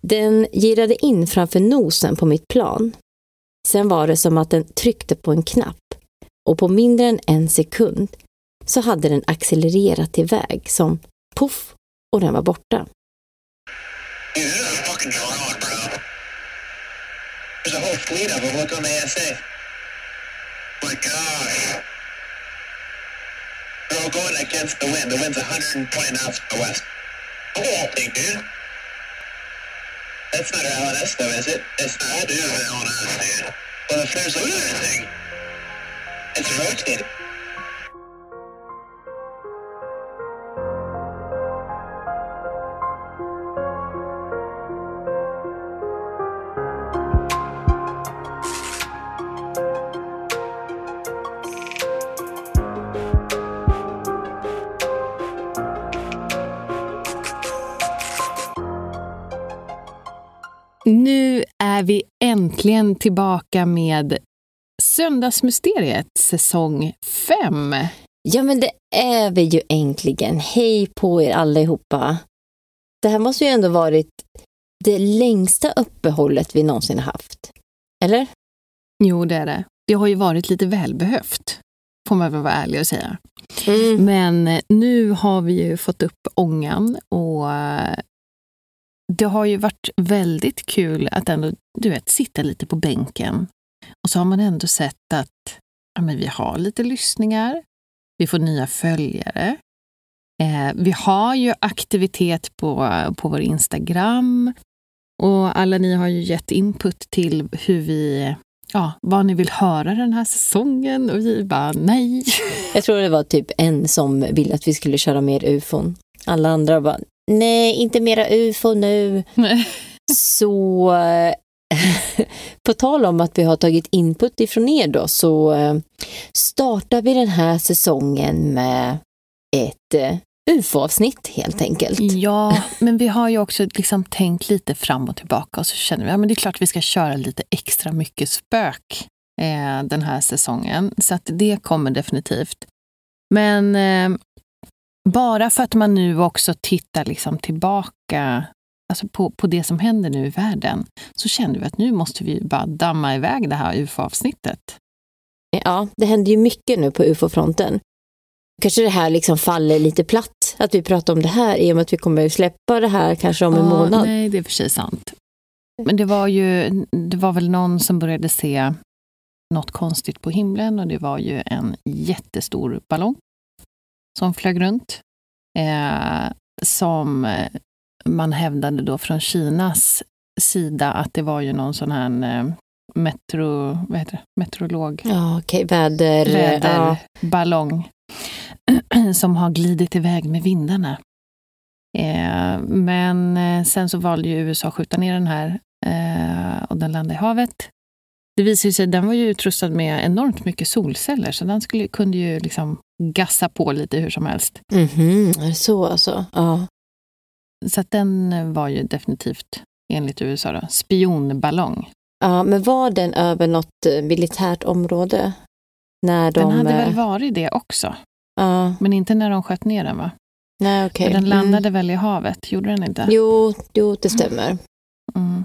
Den girade in framför nosen på mitt plan. Sen var det som att den tryckte på en knapp och på mindre än en sekund så hade den accelererat iväg som poff och den var borta. Dude, They're all going against the wind. The wind's 120 knots to the west. Look at that dude. That's not LNS, though, is it? It's not. Is the LNS, dude. Well, if there's another thing, it's rotating. Nu är vi äntligen tillbaka med Söndagsmysteriet säsong 5. Ja, men det är vi ju äntligen. Hej på er allihopa. Det här måste ju ändå varit det längsta uppehållet vi någonsin haft. Eller? Jo, det är det. Det har ju varit lite välbehövt, får man väl vara ärlig och säga. Mm. Men nu har vi ju fått upp ångan och det har ju varit väldigt kul att ändå, du vet, sitta lite på bänken. Och så har man ändå sett att ja, men vi har lite lyssningar, vi får nya följare. Eh, vi har ju aktivitet på, på vår Instagram. Och alla ni har ju gett input till hur vi, ja, vad ni vill höra den här säsongen. Och vi bara nej. Jag tror det var typ en som ville att vi skulle köra mer ufon. Alla andra bara, nej, inte mera ufo nu. Så eh, på tal om att vi har tagit input ifrån er då, så eh, startar vi den här säsongen med ett eh, ufo-avsnitt helt enkelt. Ja, men vi har ju också liksom tänkt lite fram och tillbaka och så känner vi att ja, det är klart vi ska köra lite extra mycket spök eh, den här säsongen. Så att det kommer definitivt. Men eh, bara för att man nu också tittar liksom tillbaka alltså på, på det som händer nu i världen så känner vi att nu måste vi bara damma iväg det här ufo-avsnittet. Ja, det händer ju mycket nu på ufo-fronten. Kanske det här liksom faller lite platt, att vi pratar om det här i och med att vi kommer släppa det här kanske om en Ja, månad. Nej, det är för sig sant. Men det var ju, det var väl någon som började se något konstigt på himlen och det var ju en jättestor ballong som flög runt. Eh, som man hävdade då från Kinas sida att det var ju någon sån här eh, metro, vad heter det? meteorolog, Ja, okej, väder... Ja. väderballong som har glidit iväg med vindarna. Eh, men eh, sen så valde ju USA att skjuta ner den här eh, och den landade i havet. Det visade sig att den var ju utrustad med enormt mycket solceller så den skulle, kunde ju liksom gassa på lite hur som helst. Är det så alltså? Ja. så att den var ju definitivt, enligt USA, då, spionballong. Ja, men var den över något eh, militärt område? När de, Den hade väl eh, varit det också, Ja, men inte när de sköt ner den va? nej. För den Mm. landade väl i havet, gjorde den inte? Jo, jo, det stämmer. Mm.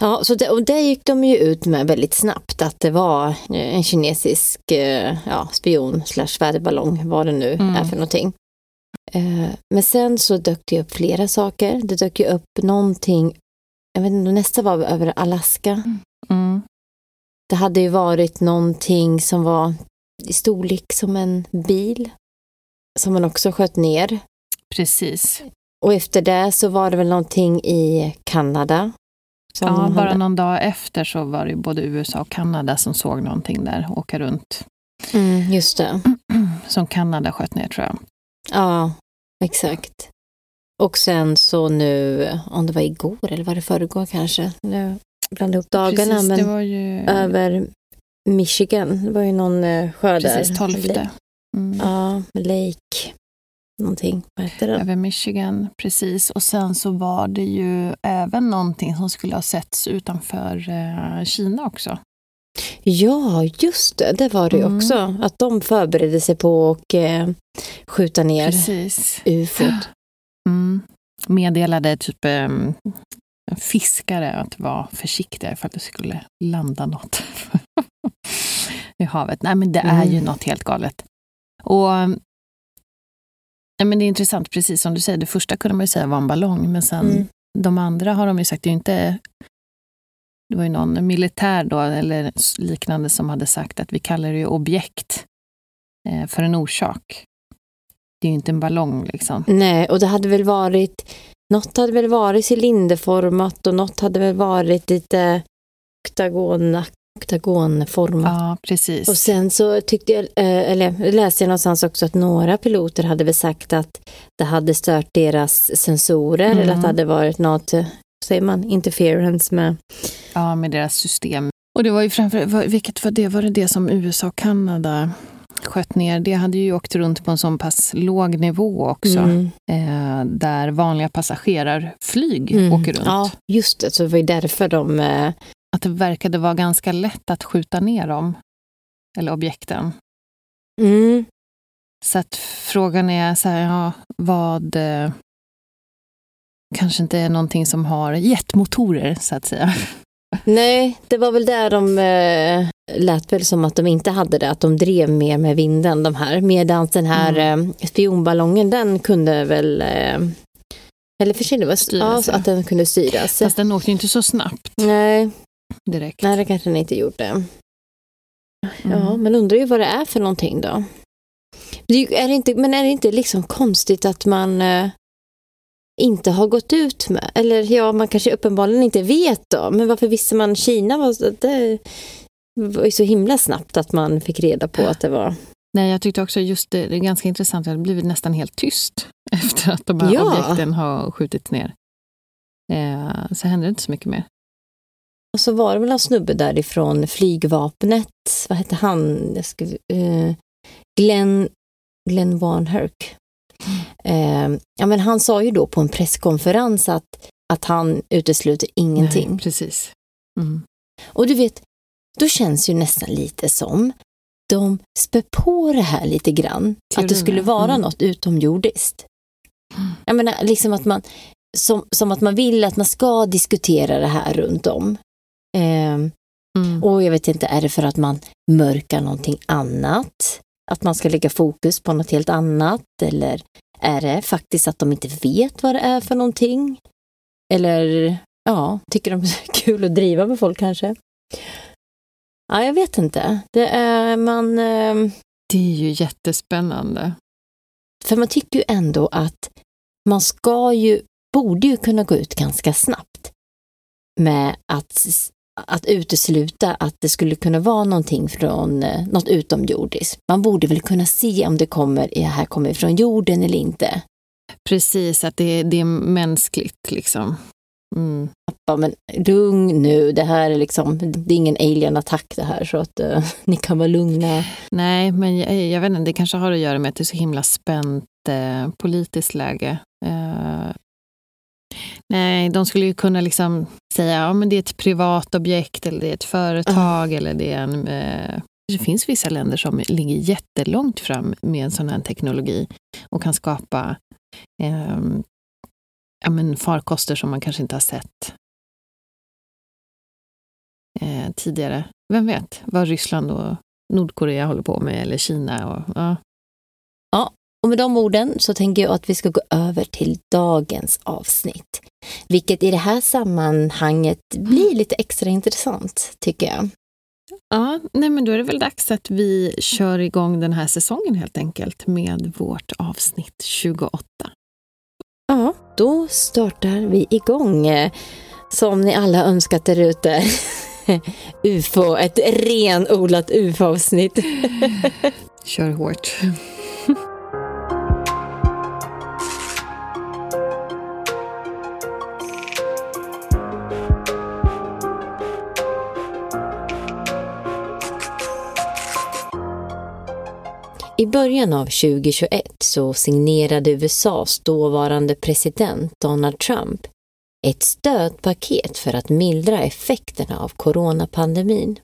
Ja, så det, och det gick de ju ut med väldigt snabbt, att det var eh, en kinesisk eh, ja, spion slash väderballong, vad det nu Mm. är för någonting. Eh, Men sen så dök det upp flera saker. Det dök ju upp någonting, jag vet inte, nästa var över Alaska. Mm. Det hade ju varit någonting som var i storlek som en bil, som man också sköt ner. Precis. Och efter det så var det väl någonting i Kanada. Ja, bara hade- någon dag efter så var det både USA och Kanada som såg någonting där åka runt. Mm, just det. Som Kanada sköt ner tror jag. Ja, exakt. Och sen så nu, om det var igår eller var det förrgår kanske, nu blandade upp dagarna, Precis, men ju över Michigan, det var ju någon eh, sjö där. precis 12. Mm. Ja, Lake, någonting, vad heter den? Över Michigan, precis. Och sen så var det ju även någonting som skulle ha setts utanför eh, Kina också. Ja, just det, det var det ju Mm. också, att de förberedde sig på att eh, skjuta ner Precis. ufot. Mm. Meddelade typ eh, fiskare att vara försiktiga för att det skulle landa något i havet. Nej, men det är ju Mm. något helt galet. Och ja, men det är intressant, precis som du säger, det första kunde man ju säga var en ballong, men sen Mm. de andra har de ju sagt, det är inte det var ju någon militär då, eller liknande som hade sagt att vi kallar det ju objekt eh, för en orsak. Det är ju inte en ballong liksom. Nej, och det hade väl varit, något hade väl varit cylinderformat och något hade väl varit lite oktagon, oktagonformat. Ja, precis. Och sen så tyckte jag, eh, eller läste jag någonstans också att några piloter hade väl sagt att det hade stört deras sensorer Mm. eller att det hade varit något, säger man, interference med. Ja, med deras system. Och det var ju framför var- vilket var det? Var det det som USA och Kanada sköt ner? Det hade ju åkt runt på en så pass låg nivå också. Mm. Eh, där vanliga passagerarflyg Mm. åker runt. Ja, just det, så det var ju därför de, eh, Att det verkade vara ganska lätt att skjuta ner dem. Eller objekten. mm, Så att frågan är så här, ja, vad... Eh, kanske inte är någonting som har jetmotorer, så att säga. Nej, det var väl där de eh, lät väl som att de inte hade det, att de drev mer med vinden de här. Medan den här Mm. eh, spionballongen, den kunde väl, eh, eller Styras, ja. att den kunde styras. Fast den åkte ju inte så snabbt Nej, direkt. nej, det kanske den inte gjorde. Ja, Mm. men undrar ju vad det är för någonting då. Det är det inte, men är det inte liksom konstigt att man eh, inte har gått ut med, eller ja, man kanske uppenbarligen inte vet då, men varför visste man Kina var, det var ju så himla snabbt att man fick reda på att det var. Nej, jag tyckte också just det, det är ganska intressant, det har blivit nästan helt tyst efter att de här Ja. objekten har skjutits ner. Eh, så händer det inte så mycket mer. Och så var det väl en snubbe därifrån flygvapnet, vad hette han? Jag ska, eh, Glenn, Glenn Warnherk. Eh, ja, men han sa ju då på en presskonferens att, att han utesluter ingenting. Nej, precis. Mm. Och du vet, då känns ju nästan lite som de spär på det här lite grann. Att det skulle vara mm. något utomjordiskt. Jag menar, liksom att man, som, som att man vill att man ska diskutera det här runt om. Ehm, Mm. och jag vet inte, är det för att man mörkar någonting annat? Att man ska lägga fokus på något helt annat? Eller är det faktiskt att de inte vet vad det är för någonting? Eller ja, tycker de det är kul att driva med folk kanske? Ja, jag vet inte. Det är man... ehm, Det är ju jättespännande. För man tycker ju ändå att man ska ju, borde ju kunna gå ut ganska snabbt med att, att utesluta att det skulle kunna vara någonting från eh, något utomjordiskt. Man borde väl kunna se om det kommer, här kommer från jorden eller inte. Precis, att det, det är mänskligt liksom. Mm. Ja, men lugn nu, det här är liksom, det är ingen alien-attack det här så att eh, ni kan vara lugna. Nej, men jag, jag vet inte, det kanske har att göra med att det är så himla spänt eh, politiskt läge Eh, nej, de skulle ju kunna liksom säga ja, men det är ett privat objekt eller det är ett företag eller det är en... Eh, det finns vissa länder som ligger jättelångt fram med en sån här teknologi och kan skapa eh, ja, men farkoster som man kanske inte har sett eh, tidigare. Vem vet vad Ryssland och Nordkorea håller på med, eller Kina. Och, ja. Och med de orden så tänker jag att vi ska gå över till dagens avsnitt. Vilket i det här sammanhanget blir lite extra intressant, tycker jag. Ja, nej men då är det väl dags att vi kör igång den här säsongen helt enkelt med vårt avsnitt 28. Ja, då startar vi igång. Som ni alla önskat där ute. UFO, ett renodlat UFO-avsnitt. Kör hårt. I början av 2021 så signerade USAs dåvarande president Donald Trump ett stödpaket för att mildra effekterna av coronapandemin.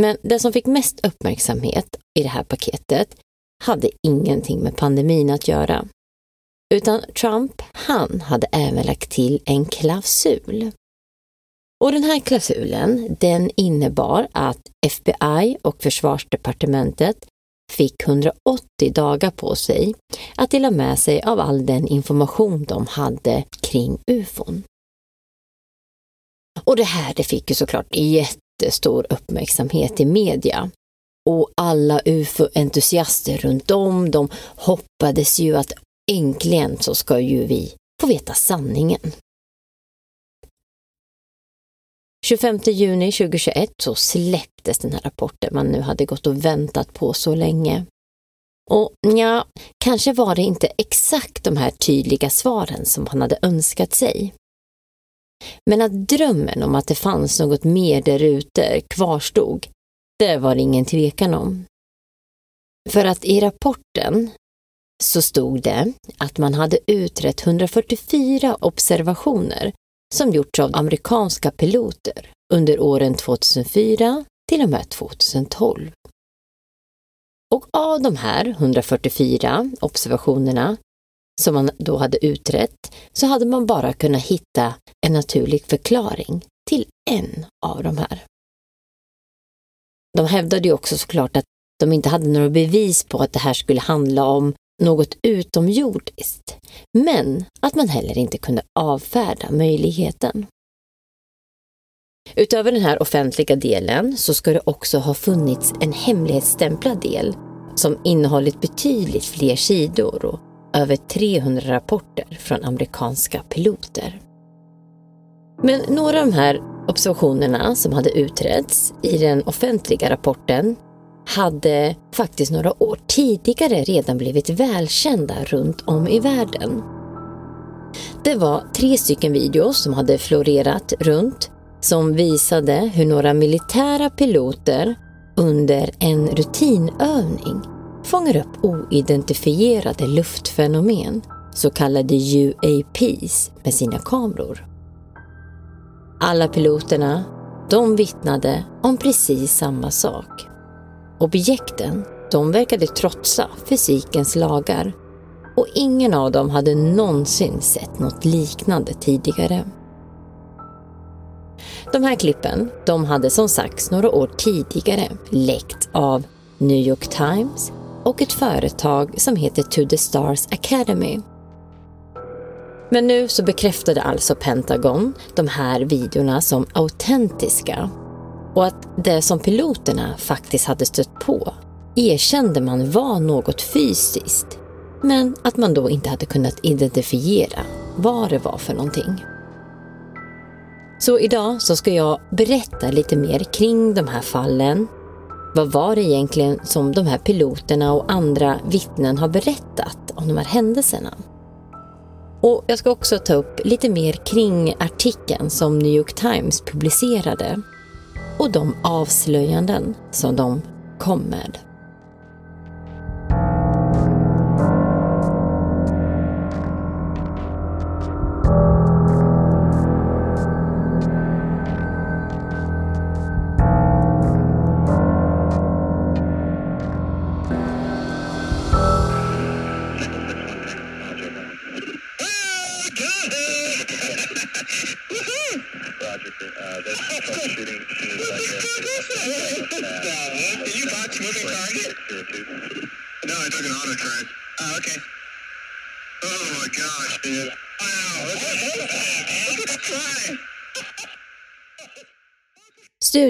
Men det som fick mest uppmärksamhet i det här paketet hade ingenting med pandemin att göra. Utan Trump, han hade även lagt till en klausul. Och den här klausulen, den innebar att FBI och försvarsdepartementet fick 180 dagar på sig att dela med sig av all den information de hade kring ufon. Och det här det fick ju såklart jättestor uppmärksamhet i media. Och alla ufo-entusiaster runt om, de hoppades ju att äntligen så ska ju vi få veta sanningen. 25 juni 2021 så släpptes den här rapporten man nu hade gått och väntat på så länge. Och ja, kanske var det inte exakt de här tydliga svaren som han hade önskat sig. Men att drömmen om att det fanns något mer därute kvarstod, det var det ingen tvekan om. För att i rapporten så stod det att man hade utrett 144 observationer som gjorts av amerikanska piloter under åren 2004 till och med 2012. Och av de här 144 observationerna som man då hade utrett så hade man bara kunnat hitta en naturlig förklaring till en av de här. De hävdade ju också såklart att de inte hade några bevis på att det här skulle handla om något utomjordiskt, men att man heller inte kunde avfärda möjligheten. Utöver den här offentliga delen så ska det också ha funnits en hemlighetsstämplad del som innehållit betydligt fler sidor och över 300 rapporter från amerikanska piloter. Men några av de här observationerna som hade utretts i den offentliga rapporten hade faktiskt några år tidigare redan blivit välkända runt om i världen. Det var tre stycken videos som hade florerat runt som visade hur några militära piloter under en rutinövning fångar upp oidentifierade luftfenomen, så kallade UAPs, med sina kameror. Alla piloterna, de vittnade om precis samma sak. Objekten, de verkade trotsa fysikens lagar och ingen av dem hade någonsin sett något liknande tidigare. De här klippen, de hade som sagt några år tidigare läckt av New York Times och ett företag som heter To the Stars Academy. Men nu så bekräftade alltså Pentagon de här videorna som autentiska och att det som piloterna faktiskt hade stött på erkände man var något fysiskt, men att man då inte hade kunnat identifiera vad det var för någonting. Så idag så ska jag berätta lite mer kring de här fallen. Vad var det egentligen som de här piloterna och andra vittnen har berättat om de här händelserna? Och jag ska också ta upp lite mer kring artikeln som New York Times publicerade och de avslöjanden som de kom med.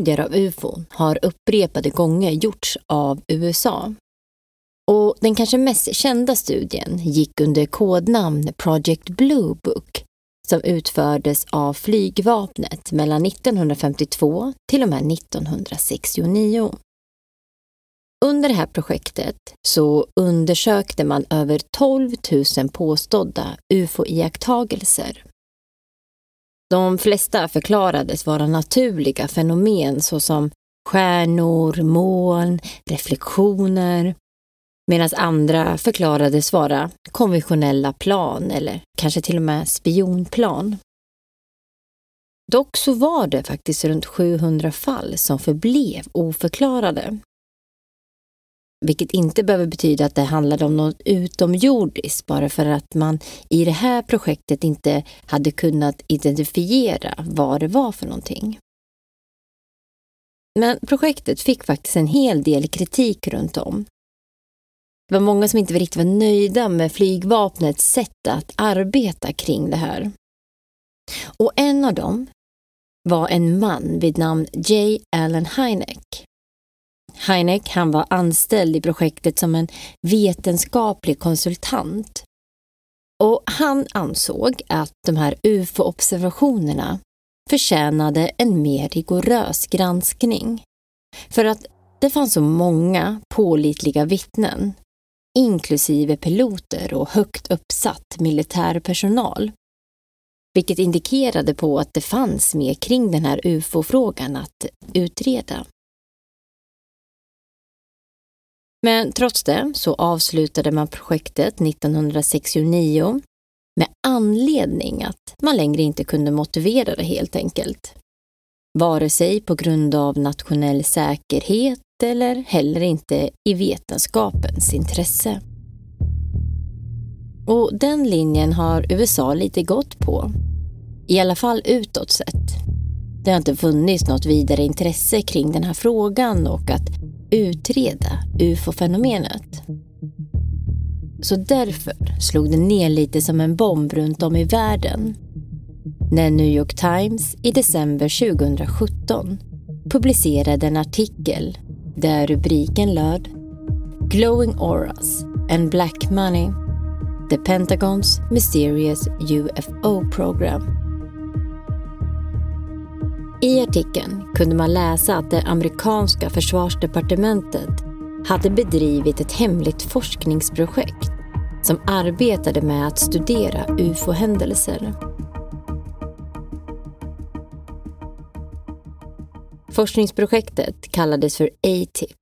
Studier av ufon har upprepade gånger gjorts av USA. Och den kanske mest kända studien gick under kodnamn Project Blue Book som utfördes av flygvapnet mellan 1952 till och med 1969. Under det här projektet så undersökte man över 12 000 påstådda ufo-iakttagelser. De flesta förklarades vara naturliga fenomen såsom stjärnor, moln, reflektioner, medan andra förklarades vara konventionella plan eller kanske till och med spionplan. Dock så var det faktiskt runt 700 fall som förblev oförklarade. Vilket inte behöver betyda att det handlade om något utomjordiskt bara för att man i det här projektet inte hade kunnat identifiera vad det var för någonting. Men projektet fick faktiskt en hel del kritik runt om. Det var många som inte riktigt var nöjda med flygvapnets sätt att arbeta kring det här. Och en av dem var en man vid namn J. Allen Hynek. Heineck han var anställd i projektet som en vetenskaplig konsultant. Och han ansåg att de här UFO-observationerna förtjänade en mer rigorös granskning. För att det fanns så många pålitliga vittnen, inklusive piloter och högt uppsatt militär personal. Vilket indikerade på att det fanns mer kring den här UFO-frågan att utreda. Men trots det så avslutade man projektet 1969 med anledning att man längre inte kunde motivera det helt enkelt. Vare sig på grund av nationell säkerhet eller heller inte i vetenskapens intresse. Och den linjen har USA lite gått på. I alla fall utåt sett. Det har inte funnits något vidare intresse kring den här frågan och att utreda ufo-fenomenet. Så därför slog det ner lite som en bomb runt om i världen. När New York Times i december 2017 publicerade en artikel där rubriken löd Glowing Auras and Black Money The Pentagons Mysterious UFO Program i artikeln kunde man läsa att det amerikanska försvarsdepartementet hade bedrivit ett hemligt forskningsprojekt som arbetade med att studera ufo-händelser. Forskningsprojektet kallades för ATIP,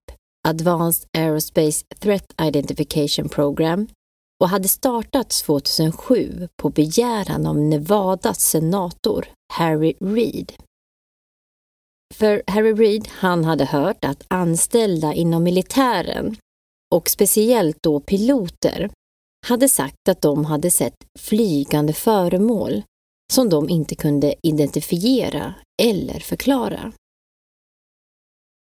Advanced Aerospace Threat Identification Program och hade startats 2007 på begäran av Nevadas senator Harry Reid. För Harry Reid, han hade hört att anställda inom militären och speciellt då piloter hade sagt att de hade sett flygande föremål som de inte kunde identifiera eller förklara.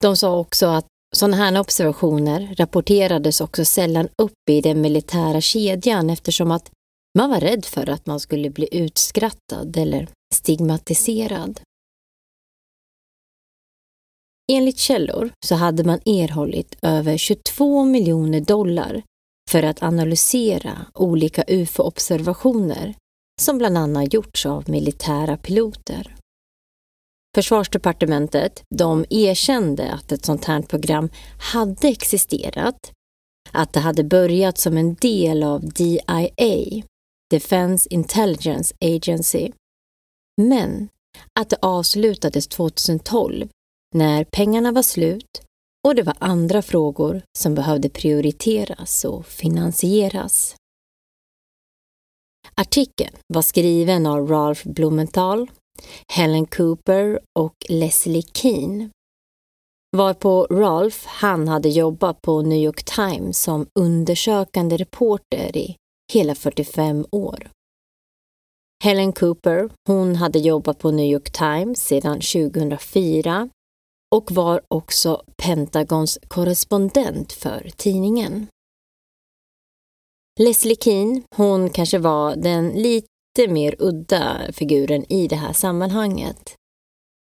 De sa också att sådana här observationer rapporterades också sällan upp i den militära kedjan eftersom att man var rädd för att man skulle bli utskrattad eller stigmatiserad. Enligt källor så hade man erhållit över 22 miljoner dollar för att analysera olika ufo-observationer som bland annat gjorts av militära piloter. Försvarsdepartementet de erkände att ett sånt här program hade existerat, att det hade börjat som en del av DIA, Defense Intelligence Agency, men att det avslutades 2012 när pengarna var slut och det var andra frågor som behövde prioriteras och finansieras. Artikeln var skriven av Ralph Blumenthal, Helen Cooper och Leslie Keane. Varpå Ralph, han hade jobbat på New York Times som undersökande reporter i hela 45 år. Helen Cooper, hon hade jobbat på New York Times sedan 2004 och var också Pentagons korrespondent för tidningen. Leslie Keane, hon kanske var den lite mer udda figuren i det här sammanhanget.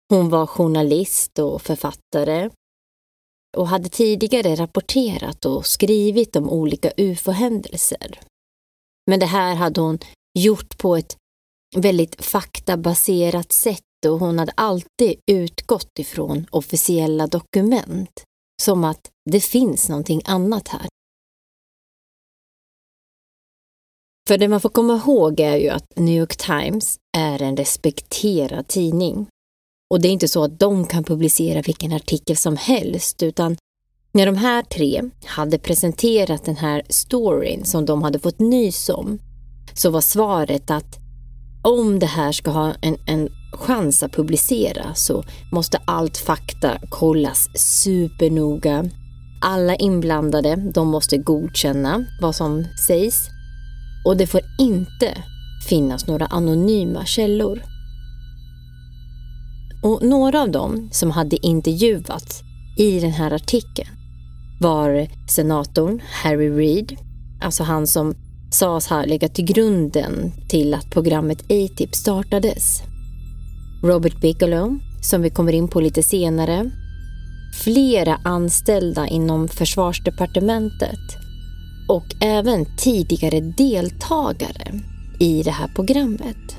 Hon var journalist och författare och hade tidigare rapporterat och skrivit om olika ufo-händelser. Men det här hade hon gjort på ett väldigt faktabaserat sätt och hon hade alltid utgått ifrån officiella dokument. Som att det finns någonting annat här. För det man får komma ihåg är ju att New York Times är en respekterad tidning. Och det är inte så att de kan publicera vilken artikel som helst, utan när de här tre hade presenterat den här storyn som de hade fått nys om, så var svaret att om det här ska ha en, en chans att publicera så måste allt fakta kollas supernoga. Alla inblandade, de måste godkänna vad som sägs och det får inte finnas några anonyma källor. Och några av dem som hade intervjuats i den här artikeln var senatorn Harry Reid, alltså han som sades ha legat till grunden till att programmet A-Tip startades. Robert Bigelow, som vi kommer in på lite senare. Flera anställda inom försvarsdepartementet och även tidigare deltagare i det här programmet.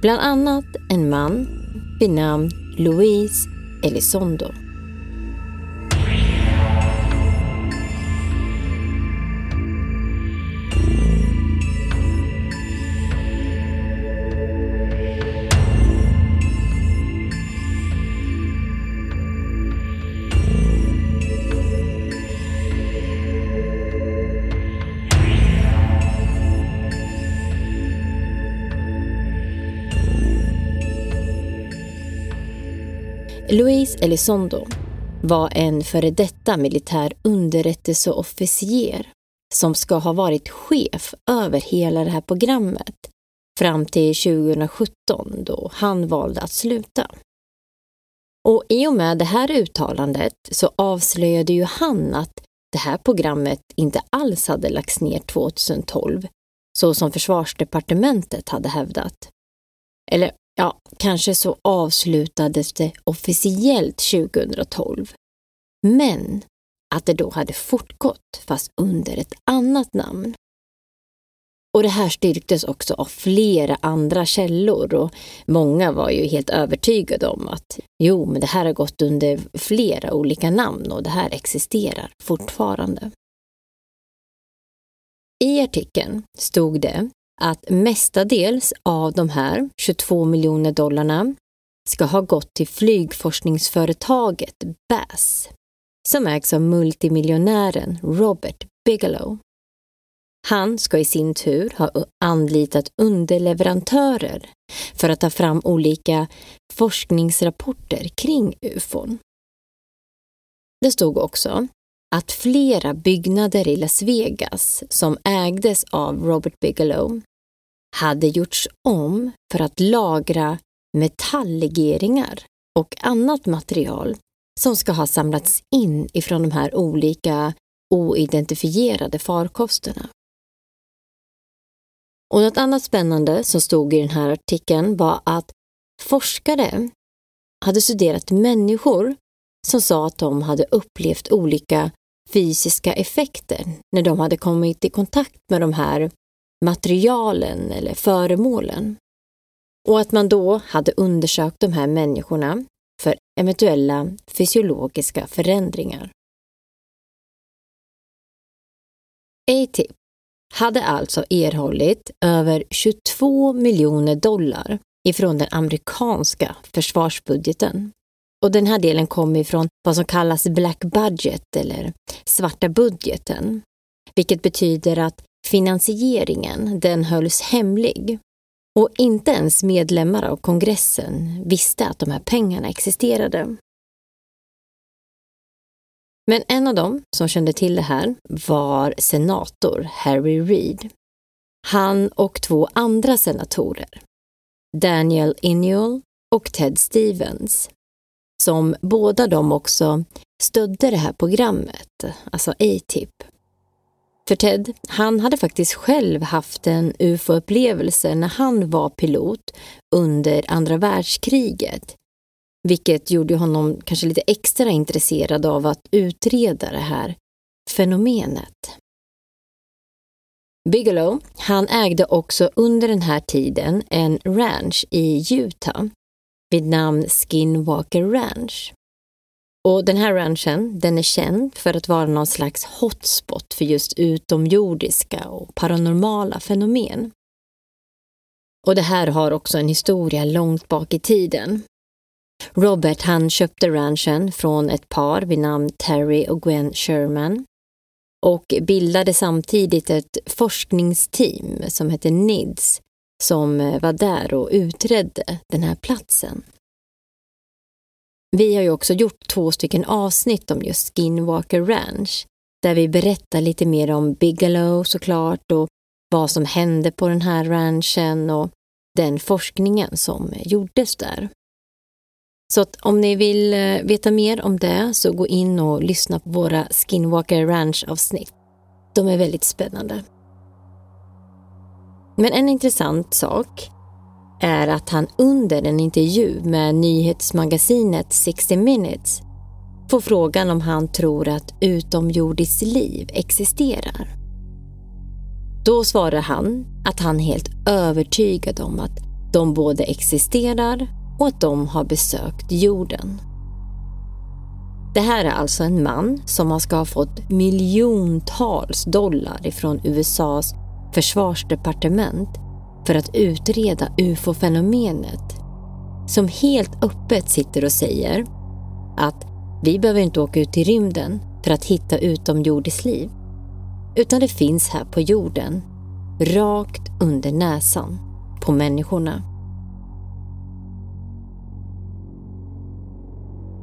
Bland annat en man vid namn Louise Elizondo. Luis Elizondo var en före detta militär underrättelseofficer som ska ha varit chef över hela det här programmet fram till 2017 då han valde att sluta. Och i och med det här uttalandet så avslöjade ju han att det här programmet inte alls hade lagts ner 2012, så som försvarsdepartementet hade hävdat. Eller Ja, kanske så avslutades det officiellt 2012. Men att det då hade fortgått fast under ett annat namn. Och det här styrktes också av flera andra källor och många var ju helt övertygade om att jo, men det här har gått under flera olika namn och det här existerar fortfarande. I artikeln stod det att mestadels av de här 22 miljoner dollarna ska ha gått till flygforskningsföretaget BAS som ägs av multimiljonären Robert Bigelow. Han ska i sin tur ha anlitat underleverantörer för att ta fram olika forskningsrapporter kring ufon. Det stod också att flera byggnader i Las Vegas som ägdes av Robert Bigelow hade gjorts om för att lagra metalllegeringar och annat material som ska ha samlats in ifrån de här olika oidentifierade farkosterna. Och något annat spännande som stod i den här artikeln var att forskare hade studerat människor som sa att de hade upplevt olika fysiska effekter när de hade kommit i kontakt med de här materialen eller föremålen. Och att man då hade undersökt de här människorna för eventuella fysiologiska förändringar. ATIP hade alltså erhållit över 22 miljoner dollar ifrån den amerikanska försvarsbudgeten. Och den här delen kommer ifrån vad som kallas Black Budget eller svarta budgeten, vilket betyder att finansieringen den hölls hemlig och inte ens medlemmar av kongressen visste att de här pengarna existerade. Men en av dem som kände till det här var senator Harry Reid. Han och två andra senatorer, Daniel Innuel och Ted Stevens, som båda de också stödde det här programmet, alltså A-Tip. För Ted, han hade faktiskt själv haft en ufo-upplevelse när han var pilot under andra världskriget. Vilket gjorde honom kanske lite extra intresserad av att utreda det här fenomenet. Bigelow, han ägde också under den här tiden en ranch i Utah vid namn Skinwalker Ranch. Och den här ranchen, den är känd för att vara någon slags hotspot för just utomjordiska och paranormala fenomen. Och det här har också en historia långt bak i tiden. Robert han köpte ranchen från ett par vid namn Terry och Gwen Sherman och bildade samtidigt ett forskningsteam som hette NIDS som eh, var där och utredde den här platsen. Vi har ju också gjort två stycken avsnitt om just Skinwalker Ranch där vi berättar lite mer om Bigelow såklart och vad som hände på den här ranchen och den forskningen som gjordes där. Så att om ni vill eh, veta mer om det så gå in och lyssna på våra Skinwalker Ranch-avsnitt. De är väldigt spännande. Men en intressant sak är att han under en intervju med nyhetsmagasinet 60 minutes får frågan om han tror att utomjordiskt liv existerar. Då svarar han att han är helt övertygad om att de både existerar och att de har besökt jorden. Det här är alltså en man som ska ha fått miljontals dollar ifrån USAs försvarsdepartement för att utreda ufo-fenomenet. Som helt öppet sitter och säger att vi behöver inte åka ut i rymden för att hitta utomjordiskt liv. Utan det finns här på jorden, rakt under näsan på människorna.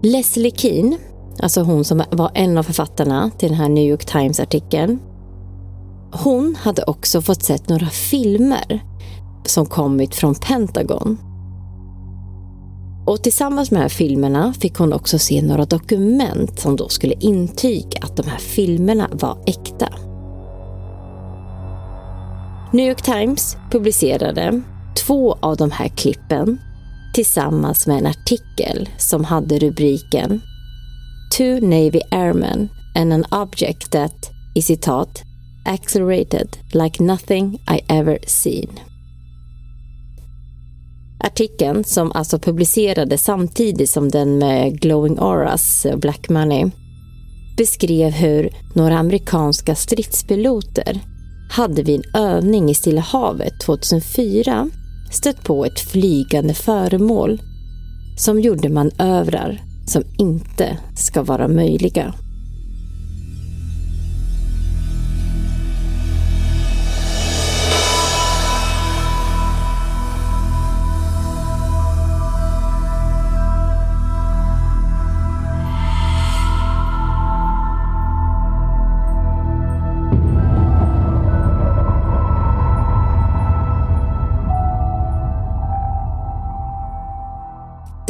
Leslie Keane, alltså hon som var en av författarna till den här New York Times-artikeln. Hon hade också fått sett några filmer som kommit från Pentagon. Och tillsammans med de här filmerna fick hon också se några dokument som då skulle intyga att de här filmerna var äkta. New York Times publicerade två av de här klippen tillsammans med en artikel som hade rubriken Two Navy Airmen and an object that, i citat, accelerated like nothing I ever seen. Artikeln, som alltså publicerades samtidigt som den med Glowing Auras eh, Black Money, beskrev hur några amerikanska stridspiloter hade vid en övning i Stilla havet 2004 stött på ett flygande föremål som gjorde manövrar som inte ska vara möjliga.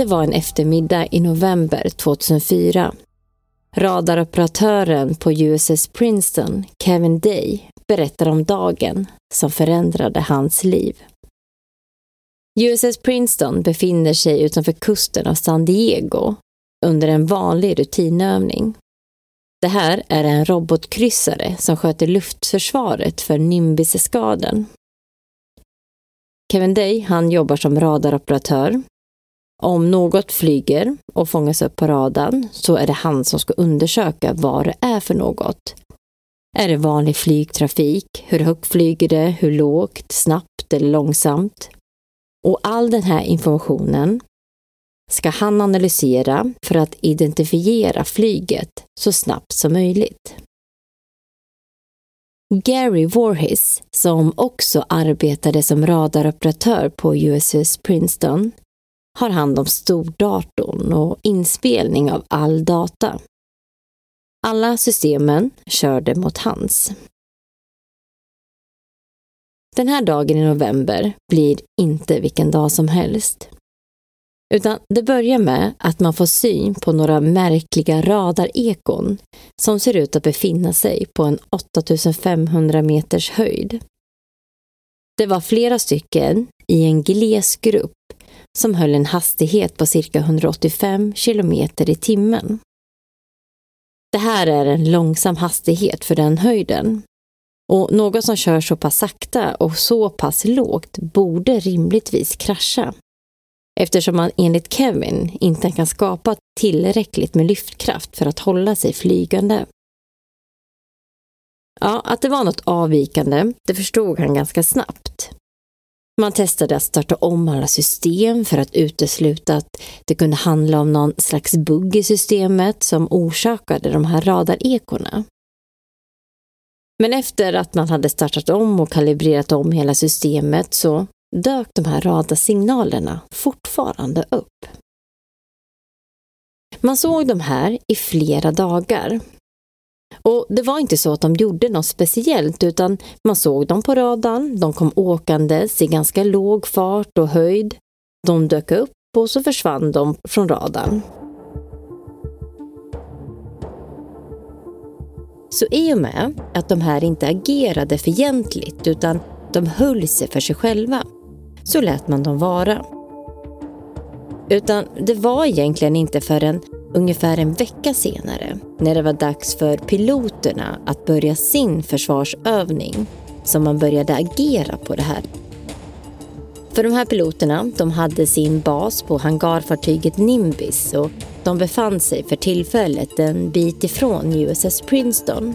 Det var en eftermiddag i november 2004. Radaroperatören på USS Princeton, Kevin Day, berättar om dagen som förändrade hans liv. USS Princeton befinner sig utanför kusten av San Diego under en vanlig rutinövning. Det här är en robotkryssare som sköter luftförsvaret för Nimbiseskaden. Kevin Day han jobbar som radaroperatör om något flyger och fångas upp på radarn så är det han som ska undersöka vad det är för något. Är det vanlig flygtrafik? Hur högt flyger det? Hur lågt? Snabbt eller långsamt? Och all den här informationen ska han analysera för att identifiera flyget så snabbt som möjligt. Gary Voorhis, som också arbetade som radaroperatör på USS Princeton, har hand om stordatorn och inspelning av all data. Alla systemen körde mot hans. Den här dagen i november blir inte vilken dag som helst. Utan det börjar med att man får syn på några märkliga radarekon som ser ut att befinna sig på en 8500 meters höjd. Det var flera stycken i en gles grupp som höll en hastighet på cirka 185 kilometer i timmen. Det här är en långsam hastighet för den höjden. Och någon som kör så pass sakta och så pass lågt borde rimligtvis krascha. Eftersom man enligt Kevin inte kan skapa tillräckligt med lyftkraft för att hålla sig flygande. Ja, att det var något avvikande, det förstod han ganska snabbt. Man testade att starta om alla system för att utesluta att det kunde handla om någon slags bugg i systemet som orsakade de här radarekorna. Men efter att man hade startat om och kalibrerat om hela systemet så dök de här radarsignalerna fortfarande upp. Man såg de här i flera dagar och det var inte så att de gjorde något speciellt utan man såg dem på radarn, de kom åkandes i ganska låg fart och höjd. De dök upp och så försvann de från radarn. Så i och med att de här inte agerade fientligt utan de höll sig för sig själva så lät man dem vara. Utan det var egentligen inte förrän ungefär en vecka senare, när det var dags för piloterna att börja sin försvarsövning, som man började agera på det här. För de här piloterna, de hade sin bas på hangarfartyget Nimbus och de befann sig för tillfället en bit ifrån USS Princeton.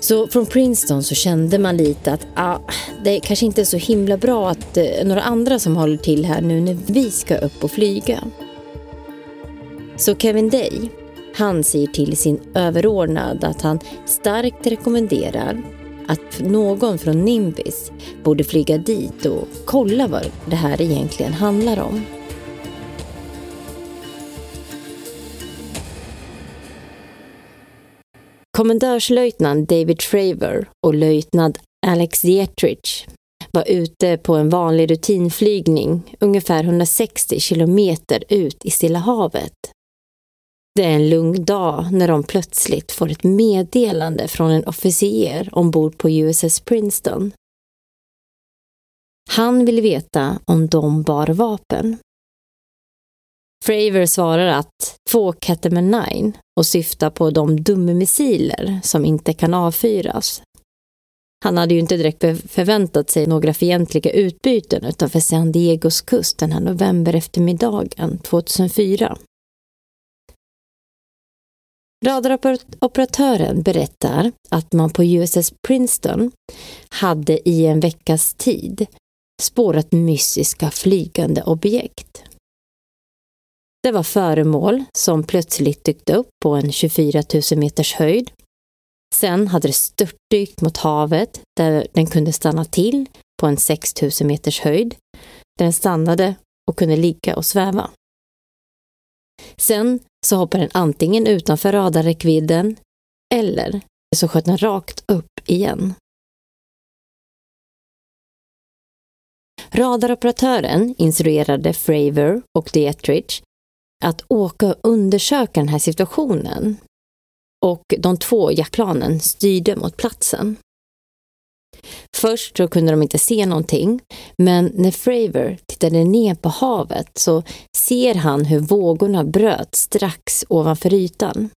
Så från Princeton så kände man lite att ah, det kanske inte är så himla bra att eh, några andra som håller till här nu när vi ska upp och flyga. Så Kevin Day, han säger till sin överordnad att han starkt rekommenderar att någon från Nimbis borde flyga dit och kolla vad det här egentligen handlar om. Kommendörslöjtnant David Traver och löjtnant Alex Dietrich var ute på en vanlig rutinflygning ungefär 160 kilometer ut i Stilla havet det är en lugn dag när de plötsligt får ett meddelande från en officer ombord på USS Princeton. Han vill veta om de bar vapen. Fravor svarar att två Catamount 9 och syftar på de dummissiler som inte kan avfyras. Han hade ju inte direkt förväntat sig några fientliga utbyten utanför San Diegos kust den här november eftermiddagen 2004. Radaroperatören berättar att man på USS Princeton hade i en veckas tid spårat mystiska flygande objekt. Det var föremål som plötsligt dykt upp på en 24 000 meters höjd. Sen hade det störtdykt mot havet där den kunde stanna till på en 6 000 meters höjd. Den stannade och kunde ligga och sväva. Sen så hoppar den antingen utanför radarräckvidden eller så sköt den rakt upp igen. Radaroperatören instruerade Fravor och Dietrich att åka och undersöka den här situationen och de två jaktplanen styrde mot platsen. Först så kunde de inte se någonting, men när Fravor tittade ner på havet så ser han hur vågorna bröt strax ovanför ytan.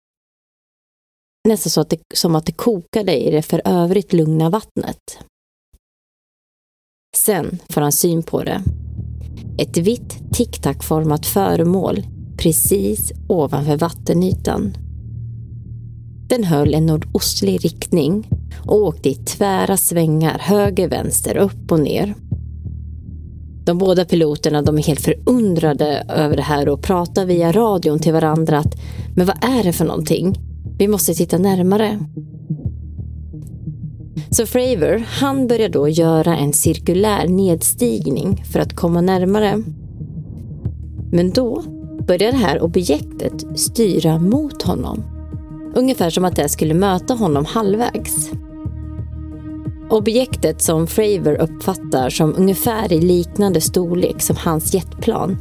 Nästan så att det, som att det kokade i det för övrigt lugna vattnet. Sen får han syn på det. Ett vitt tic-tac-format föremål precis ovanför vattenytan. Den höll en nordostlig riktning och åkte i tvära svängar höger, vänster, upp och ner. De båda piloterna de är helt förundrade över det här och pratar via radion till varandra att men vad är det för någonting? Vi måste titta närmare. Så Fravor, han börjar då göra en cirkulär nedstigning för att komma närmare. Men då börjar det här objektet styra mot honom. Ungefär som att det skulle möta honom halvvägs. Objektet som Fravor uppfattar som ungefär i liknande storlek som hans jetplan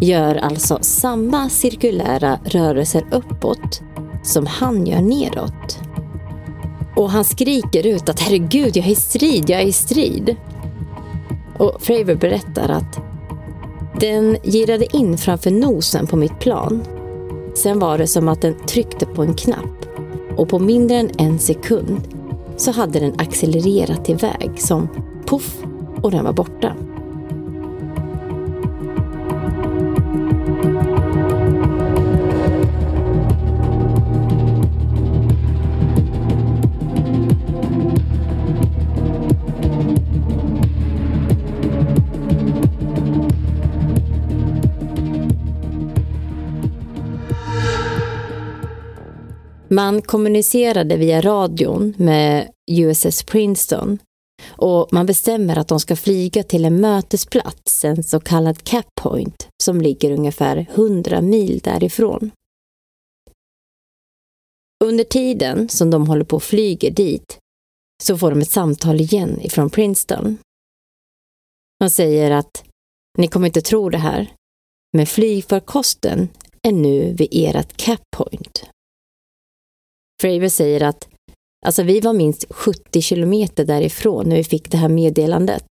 gör alltså samma cirkulära rörelser uppåt som han gör neråt. Och han skriker ut att herregud, jag är i strid, jag är i strid. Och Fravor berättar att den girade in framför nosen på mitt plan. Sen var det som att den tryckte på en knapp och på mindre än en sekund så hade den accelererat iväg som poff och den var borta. Man kommunicerade via radion med USS Princeton och man bestämmer att de ska flyga till en mötesplats, en så kallad cap point, som ligger ungefär 100 mil därifrån. Under tiden som de håller på och flyger dit så får de ett samtal igen ifrån Princeton. Man säger att ni kommer inte tro det här, men flygfarkosten är nu vid ert cap point. Fravor säger att alltså, vi var minst 70 kilometer därifrån när vi fick det här meddelandet.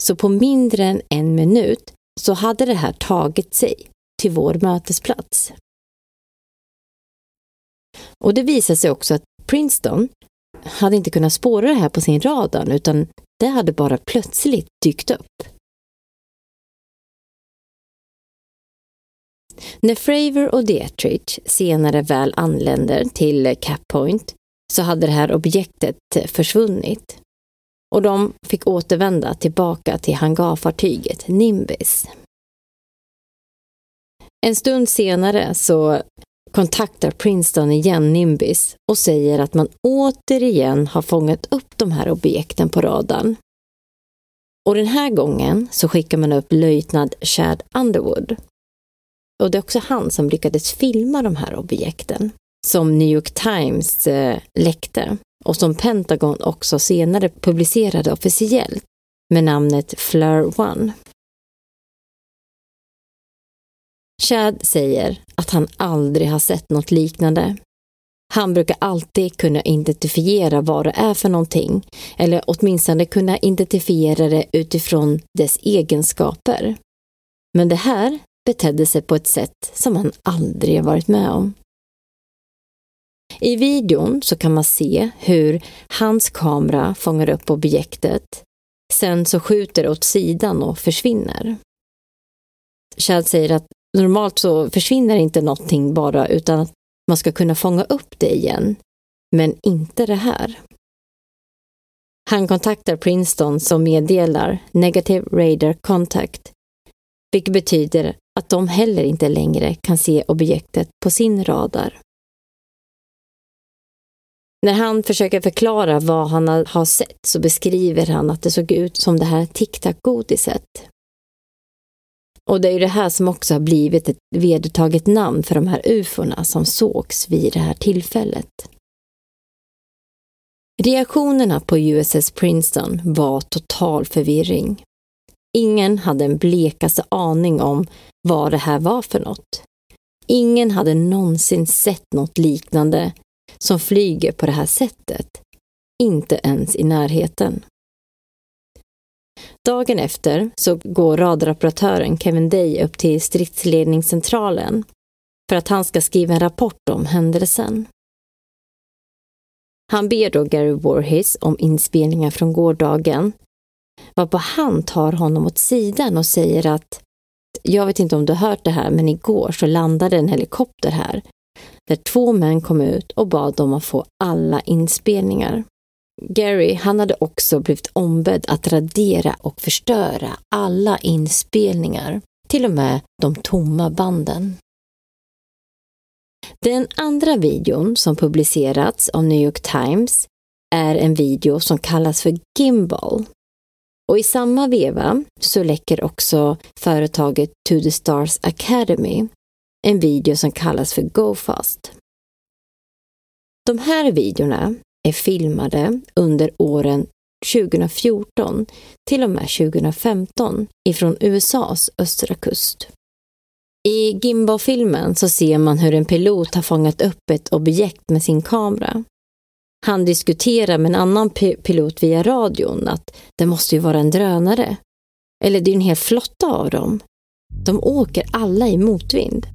Så på mindre än en minut så hade det här tagit sig till vår mötesplats. Och det visade sig också att Princeton hade inte kunnat spåra det här på sin radar utan det hade bara plötsligt dykt upp. När Fravor och Dietrich senare väl anländer till Cap Point så hade det här objektet försvunnit och de fick återvända tillbaka till hangarfartyget Nimbus. En stund senare så kontaktar Princeton igen Nimbus och säger att man återigen har fångat upp de här objekten på radarn. Och den här gången så skickar man upp löjtnant Chad Underwood och det är också han som lyckades filma de här objekten som New York Times eh, läckte och som Pentagon också senare publicerade officiellt med namnet Fleur One. Chad säger att han aldrig har sett något liknande. Han brukar alltid kunna identifiera vad det är för någonting, eller åtminstone kunna identifiera det utifrån dess egenskaper. Men det här betedde sig på ett sätt som han aldrig varit med om. I videon så kan man se hur hans kamera fångar upp objektet. Sen så skjuter det åt sidan och försvinner. Chad säger att normalt så försvinner inte någonting bara utan att man ska kunna fånga upp det igen. Men inte det här. Han kontaktar Princeton som meddelar Negative Radar Contact, vilket betyder att de heller inte längre kan se objektet på sin radar. När han försöker förklara vad han har sett så beskriver han att det såg ut som det här tic-tac-godiset. Och det är ju det här som också har blivit ett vedertaget namn för de här ufona som sågs vid det här tillfället. Reaktionerna på USS Princeton var total förvirring. Ingen hade en blekaste aning om vad det här var för något. Ingen hade någonsin sett något liknande som flyger på det här sättet. Inte ens i närheten. Dagen efter så går radaroperatören Kevin Day upp till stridsledningscentralen för att han ska skriva en rapport om händelsen. Han ber då Gary Warhis om inspelningar från gårdagen varpå han tar honom åt sidan och säger att jag vet inte om du har hört det här, men igår så landade en helikopter här där två män kom ut och bad dem att få alla inspelningar. Gary, han hade också blivit ombedd att radera och förstöra alla inspelningar, till och med de tomma banden. Den andra videon som publicerats av New York Times är en video som kallas för Gimbal och i samma veva så läcker också företaget To the Stars Academy en video som kallas för Go Fast. De här videorna är filmade under åren 2014 till och med 2015 ifrån USAs östra kust. I Gimbal-filmen så ser man hur en pilot har fångat upp ett objekt med sin kamera. Han diskuterar med en annan pilot via radion att det måste ju vara en drönare. Eller det är en hel flotta av dem. De åker alla i motvind.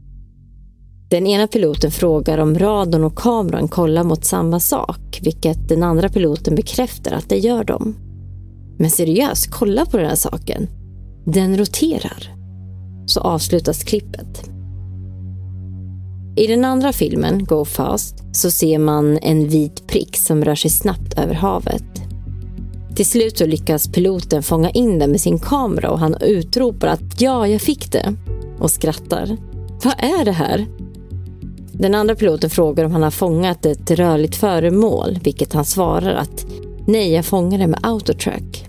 Den ena piloten frågar om radarn och kameran kollar mot samma sak, vilket den andra piloten bekräftar att det gör de. Men seriöst, kolla på den här saken. Den roterar. Så avslutas klippet. I den andra filmen, Go Fast, så ser man en vit prick som rör sig snabbt över havet. Till slut så lyckas piloten fånga in den med sin kamera och han utropar att ja, jag fick det och skrattar. Vad är det här? Den andra piloten frågar om han har fångat ett rörligt föremål, vilket han svarar att nej, jag fångade det med autotrack.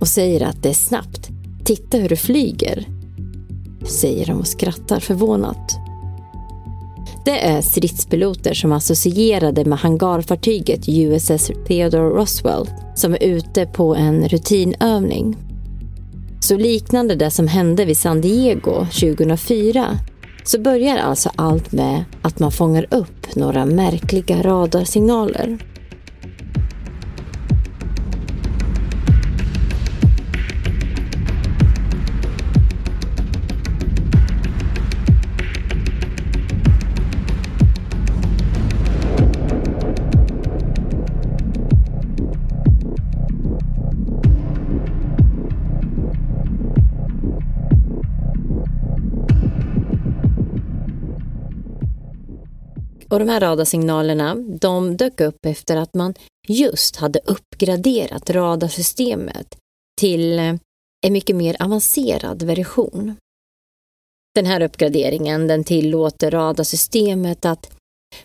Och säger att det är snabbt. Titta hur du flyger. Säger de och skrattar förvånat. Det är stridspiloter som är associerade med hangarfartyget USS Theodore Roswell som är ute på en rutinövning. Så liknande det som hände vid San Diego 2004 så börjar alltså allt med att man fångar upp några märkliga radarsignaler. Och de här radarsignalerna, de dök upp efter att man just hade uppgraderat radarsystemet till eh, en mycket mer avancerad version. Den här uppgraderingen den tillåter radarsystemet att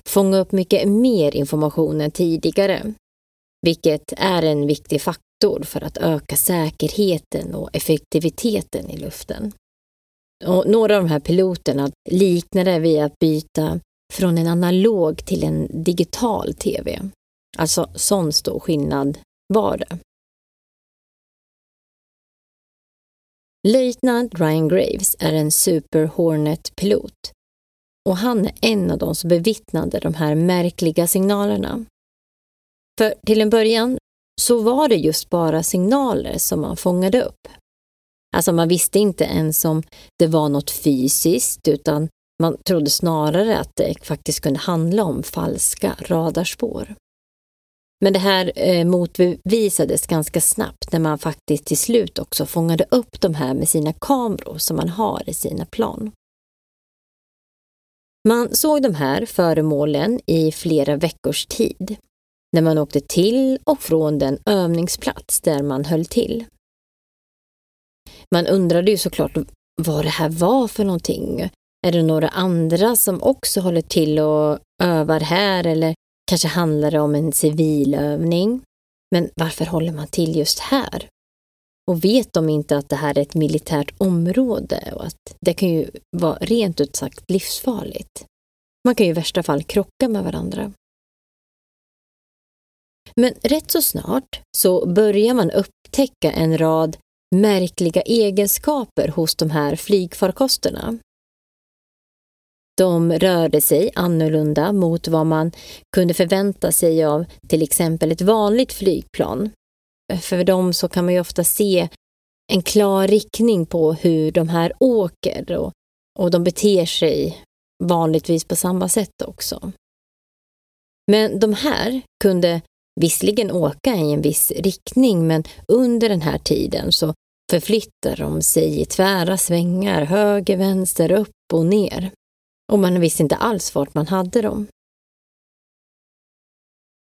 fånga upp mycket mer information än tidigare, vilket är en viktig faktor för att öka säkerheten och effektiviteten i luften. Och några av de här piloterna liknade vid att byta från en analog till en digital tv. Alltså sån stor skillnad var det. Löjtnant Ryan Graves är en Super Hornet-pilot och han är en av de som bevittnade de här märkliga signalerna. För till en början så var det just bara signaler som man fångade upp. Alltså man visste inte ens om det var något fysiskt utan man trodde snarare att det faktiskt kunde handla om falska radarspår. Men det här eh, motbevisades ganska snabbt när man faktiskt till slut också fångade upp de här med sina kameror som man har i sina plan. Man såg de här föremålen i flera veckors tid när man åkte till och från den övningsplats där man höll till. Man undrade ju såklart vad det här var för någonting är det några andra som också håller till och övar här eller kanske handlar det om en civilövning? Men varför håller man till just här? Och vet de inte att det här är ett militärt område och att det kan ju vara rent ut sagt livsfarligt? Man kan ju i värsta fall krocka med varandra. Men rätt så snart så börjar man upptäcka en rad märkliga egenskaper hos de här flygfarkosterna. De rörde sig annorlunda mot vad man kunde förvänta sig av till exempel ett vanligt flygplan. För dem så kan man ju ofta se en klar riktning på hur de här åker och, och de beter sig vanligtvis på samma sätt också. Men de här kunde visserligen åka i en viss riktning men under den här tiden så förflyttar de sig i tvära svängar, höger, vänster, upp och ner och man visste inte alls vart man hade dem.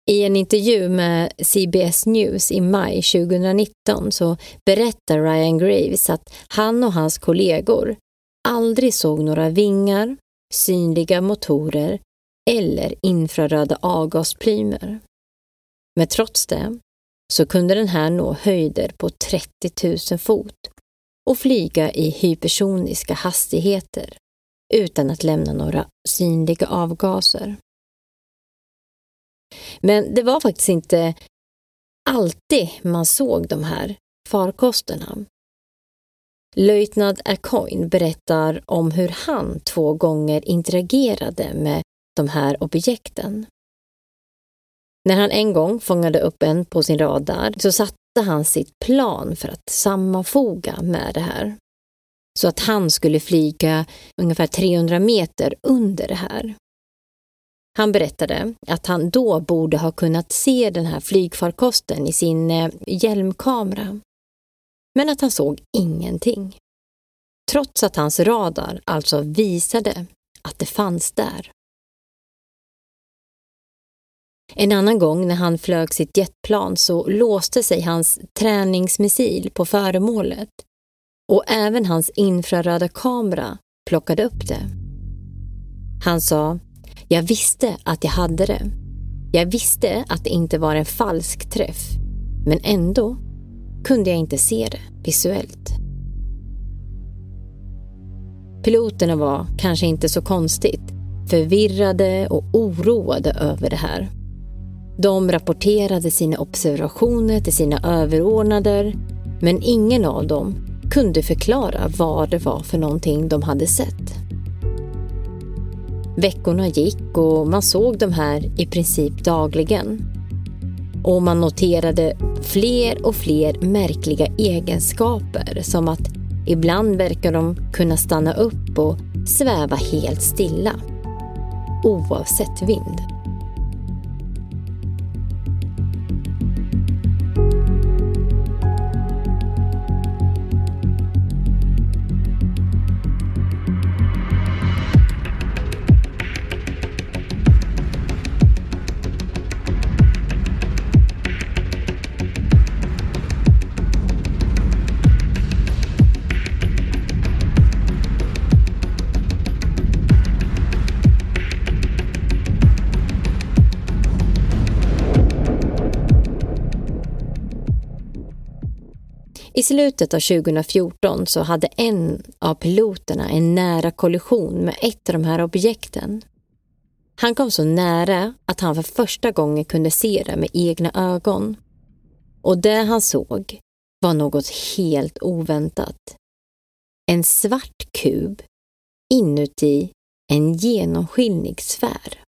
I en intervju med CBS News i maj 2019 så berättar Ryan Graves att han och hans kollegor aldrig såg några vingar, synliga motorer eller infraröda avgasplymer. Men trots det så kunde den här nå höjder på 30 000 fot och flyga i hypersoniska hastigheter utan att lämna några synliga avgaser. Men det var faktiskt inte alltid man såg de här farkosterna. Löjtnant Acoin berättar om hur han två gånger interagerade med de här objekten. När han en gång fångade upp en på sin radar så satte han sitt plan för att sammanfoga med det här. Så att han skulle flyga ungefär 300 meter under det här. Han berättade att han då borde ha kunnat se den här flygfarkosten i sin eh, hjälmkamera. Men att han såg ingenting. Trots att hans radar alltså visade att det fanns där. En annan gång när han flög sitt jetplan så låste sig hans träningsmissil på föremålet och även hans infraröda kamera plockade upp det. Han sa, jag visste att jag hade det. Jag visste att det inte var en falsk träff, men ändå kunde jag inte se det visuellt. Piloterna var kanske inte så konstigt förvirrade och oroade över det här. De rapporterade sina observationer till sina överordnade, men ingen av dem kunde förklara vad det var för någonting de hade sett. Veckorna gick och man såg de här i princip dagligen. Och man noterade fler och fler märkliga egenskaper som att ibland verkar de kunna stanna upp och sväva helt stilla oavsett vind. I slutet av 2014 så hade en av piloterna en nära kollision med ett av de här objekten. Han kom så nära att han för första gången kunde se det med egna ögon. Och det han såg var något helt oväntat. En svart kub inuti en genomskinlig sfär.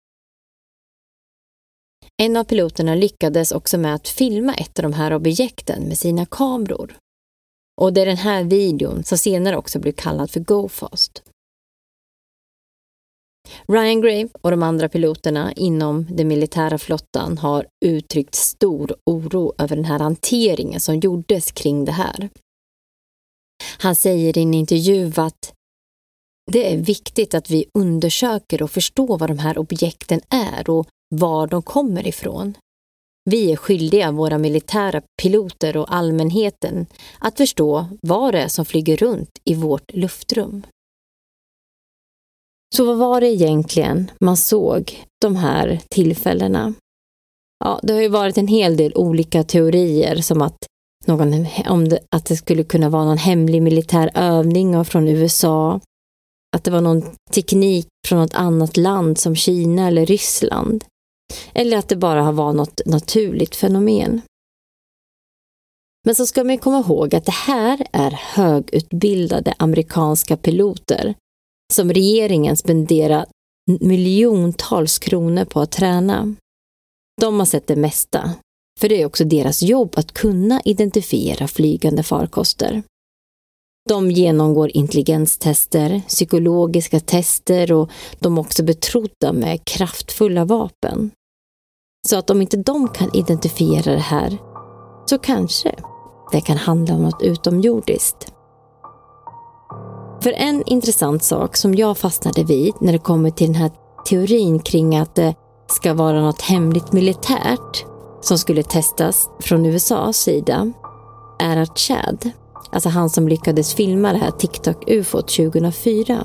En av piloterna lyckades också med att filma ett av de här objekten med sina kameror. Och det är den här videon som senare också blev kallad för GoFast. Ryan Grave och de andra piloterna inom den militära flottan har uttryckt stor oro över den här hanteringen som gjordes kring det här. Han säger i en intervju att det är viktigt att vi undersöker och förstår vad de här objekten är och var de kommer ifrån. Vi är skyldiga våra militära piloter och allmänheten att förstå vad det är som flyger runt i vårt luftrum. Så vad var det egentligen man såg de här tillfällena? Ja, det har ju varit en hel del olika teorier som att, någon, om det, att det skulle kunna vara någon hemlig militär övning från USA, att det var någon teknik från något annat land som Kina eller Ryssland. Eller att det bara var något naturligt fenomen. Men så ska man komma ihåg att det här är högutbildade amerikanska piloter som regeringen spenderar miljontals kronor på att träna. De har sett det mesta, för det är också deras jobb att kunna identifiera flygande farkoster. De genomgår intelligenstester, psykologiska tester och de är också betrodda med kraftfulla vapen. Så att om inte de kan identifiera det här så kanske det kan handla om något utomjordiskt. För en intressant sak som jag fastnade vid när det kommer till den här teorin kring att det ska vara något hemligt militärt som skulle testas från USAs sida är att Chad, alltså han som lyckades filma det här TikTok-ufot 2004,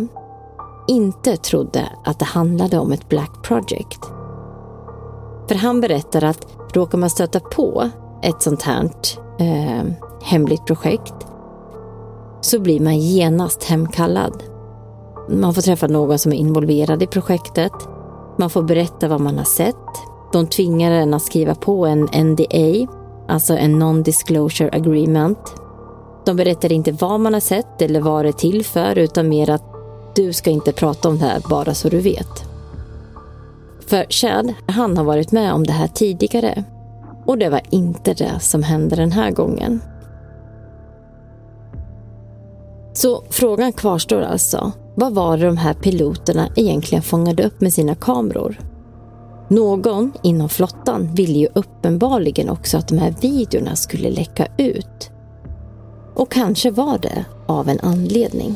inte trodde att det handlade om ett Black Project. För han berättar att råkar man stöta på ett sånt här eh, hemligt projekt så blir man genast hemkallad. Man får träffa någon som är involverad i projektet. Man får berätta vad man har sett. De tvingar en att skriva på en NDA, alltså en non-disclosure agreement. De berättar inte vad man har sett eller vad det är till för utan mer att du ska inte prata om det här bara så du vet. För Chad, han har varit med om det här tidigare. Och det var inte det som hände den här gången. Så frågan kvarstår alltså. Vad var det de här piloterna egentligen fångade upp med sina kameror? Någon inom flottan ville ju uppenbarligen också att de här videorna skulle läcka ut. Och kanske var det av en anledning.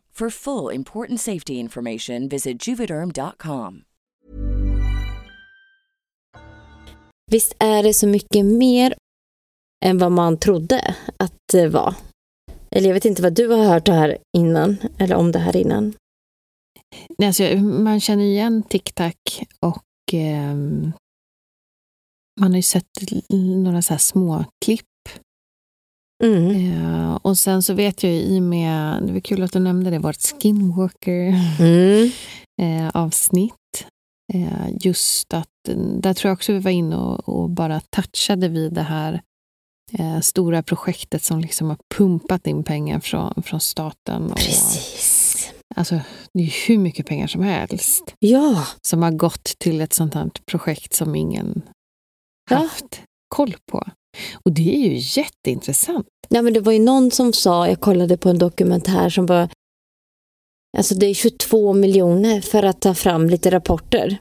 For full important safety information, visit juvederm.com. Visst är det så mycket mer än vad man trodde att det var? Eller jag vet inte vad du har hört det här innan, eller om det här innan. Nej, alltså, man känner igen TikTok och eh, man har ju sett några så här små klipp. Mm. Eh, och sen så vet jag ju i och med, det var kul att du nämnde det, vårt skinwalker Mm. eh, avsnitt. Eh, just att där tror jag också vi var inne och, och bara touchade vid det här eh, stora projektet som liksom har pumpat in pengar från, från staten. Och, Precis. Alltså, det är hur mycket pengar som helst Ja, som har gått till ett sånt här projekt som ingen Ja. haft koll på. Och det är ju jätteintressant. Ja, men det var ju någon som sa, jag kollade på en dokumentär som var, alltså det är 22 miljoner för att ta fram lite rapporter.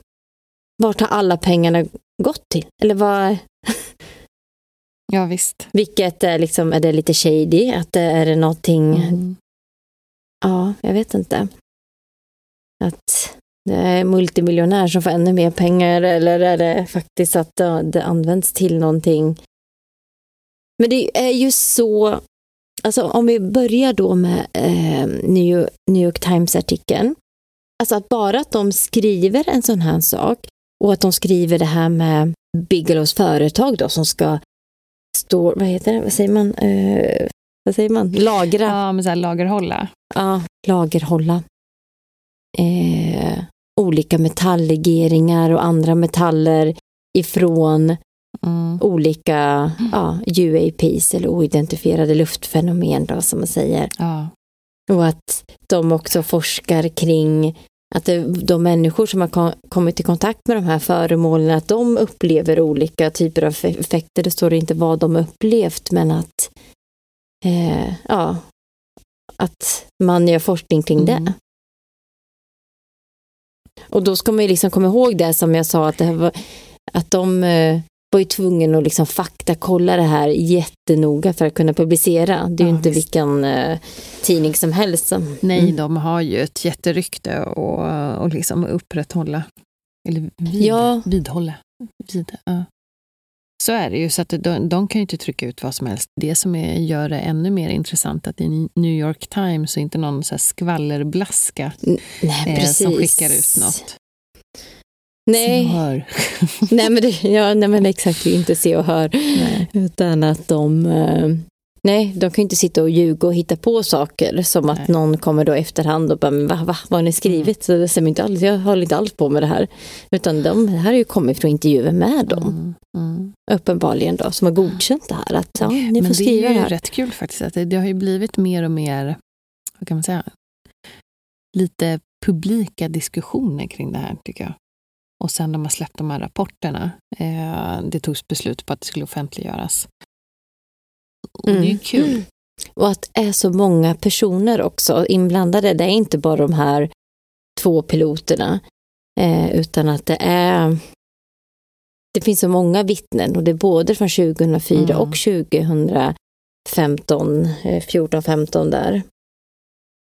Vart har alla pengarna gått till? Eller vad, Ja, visst. vilket är liksom, är det lite shady? Att det är det någonting, Mm. ja, jag vet inte. Att det är multimiljonär som får ännu mer pengar eller är det faktiskt att det, det används till någonting? Men det är ju så, alltså om vi börjar då med eh, New, New York Times-artikeln. Alltså att bara att de skriver en sån här sak och att de skriver det här med Bigelows företag då som ska stå, vad heter det, vad säger man, eh, vad säger man, lagra. Ja, men så här lagerhålla. Ja, lagerhålla. Eh, olika metalllegeringar och andra metaller ifrån Mm. olika ja, UAPs eller oidentifierade luftfenomen då, som man säger. Ja. Och att de också forskar kring att det, de människor som har ko- kommit i kontakt med de här föremålen, att de upplever olika typer av eff- effekter. Det står inte vad de upplevt, men att eh, ja, att man gör forskning kring Mm. det. Och då ska man ju liksom komma ihåg det som jag sa att, det var, att de eh, var ju tvungna att liksom faktakolla det här jättenoga för att kunna publicera. Det är ju Ja, inte visst. vilken eh, tidning som helst. Som, Nej, Mm. de har ju ett jätterykte och, och liksom upprätthålla. Eller vid, Ja. vidhålla. Vid, ja. Så är det ju, så att de, de kan ju inte trycka ut vad som helst. Det som är, gör det ännu mer intressant att i New York Times så är inte någon så skvallerblaska Nej, eh, som skickar ut något. Nej, Se och hör. nej, men, det, ja, nej men exakt, inte se och hör. Nej. Utan att de, eh, nej, de kan ju inte sitta och ljuga och hitta på saker som att Nej. någon kommer då efterhand och bara, men va, va, vad har ni skrivit? Så det stämmer inte alls, jag håller inte alls på med det här. Utan de, det här har ju kommit från intervjuer med dem, Mm, mm. uppenbarligen då, som har godkänt det här. Att ja, ni får Men det skriva är det ju här. rätt kul faktiskt. Att det, det har ju blivit mer och mer, vad kan man säga, lite publika diskussioner kring det här tycker jag. Och sen när man släppt de här rapporterna, eh, det togs beslut på att det skulle offentliggöras. Och det är Mm. kul. Och att det är så många personer också inblandade. Det är inte bara de här två piloterna. Eh, utan att det är det finns så många vittnen och det är både från 2004 Mm. och 2015, eh, 14-15 där.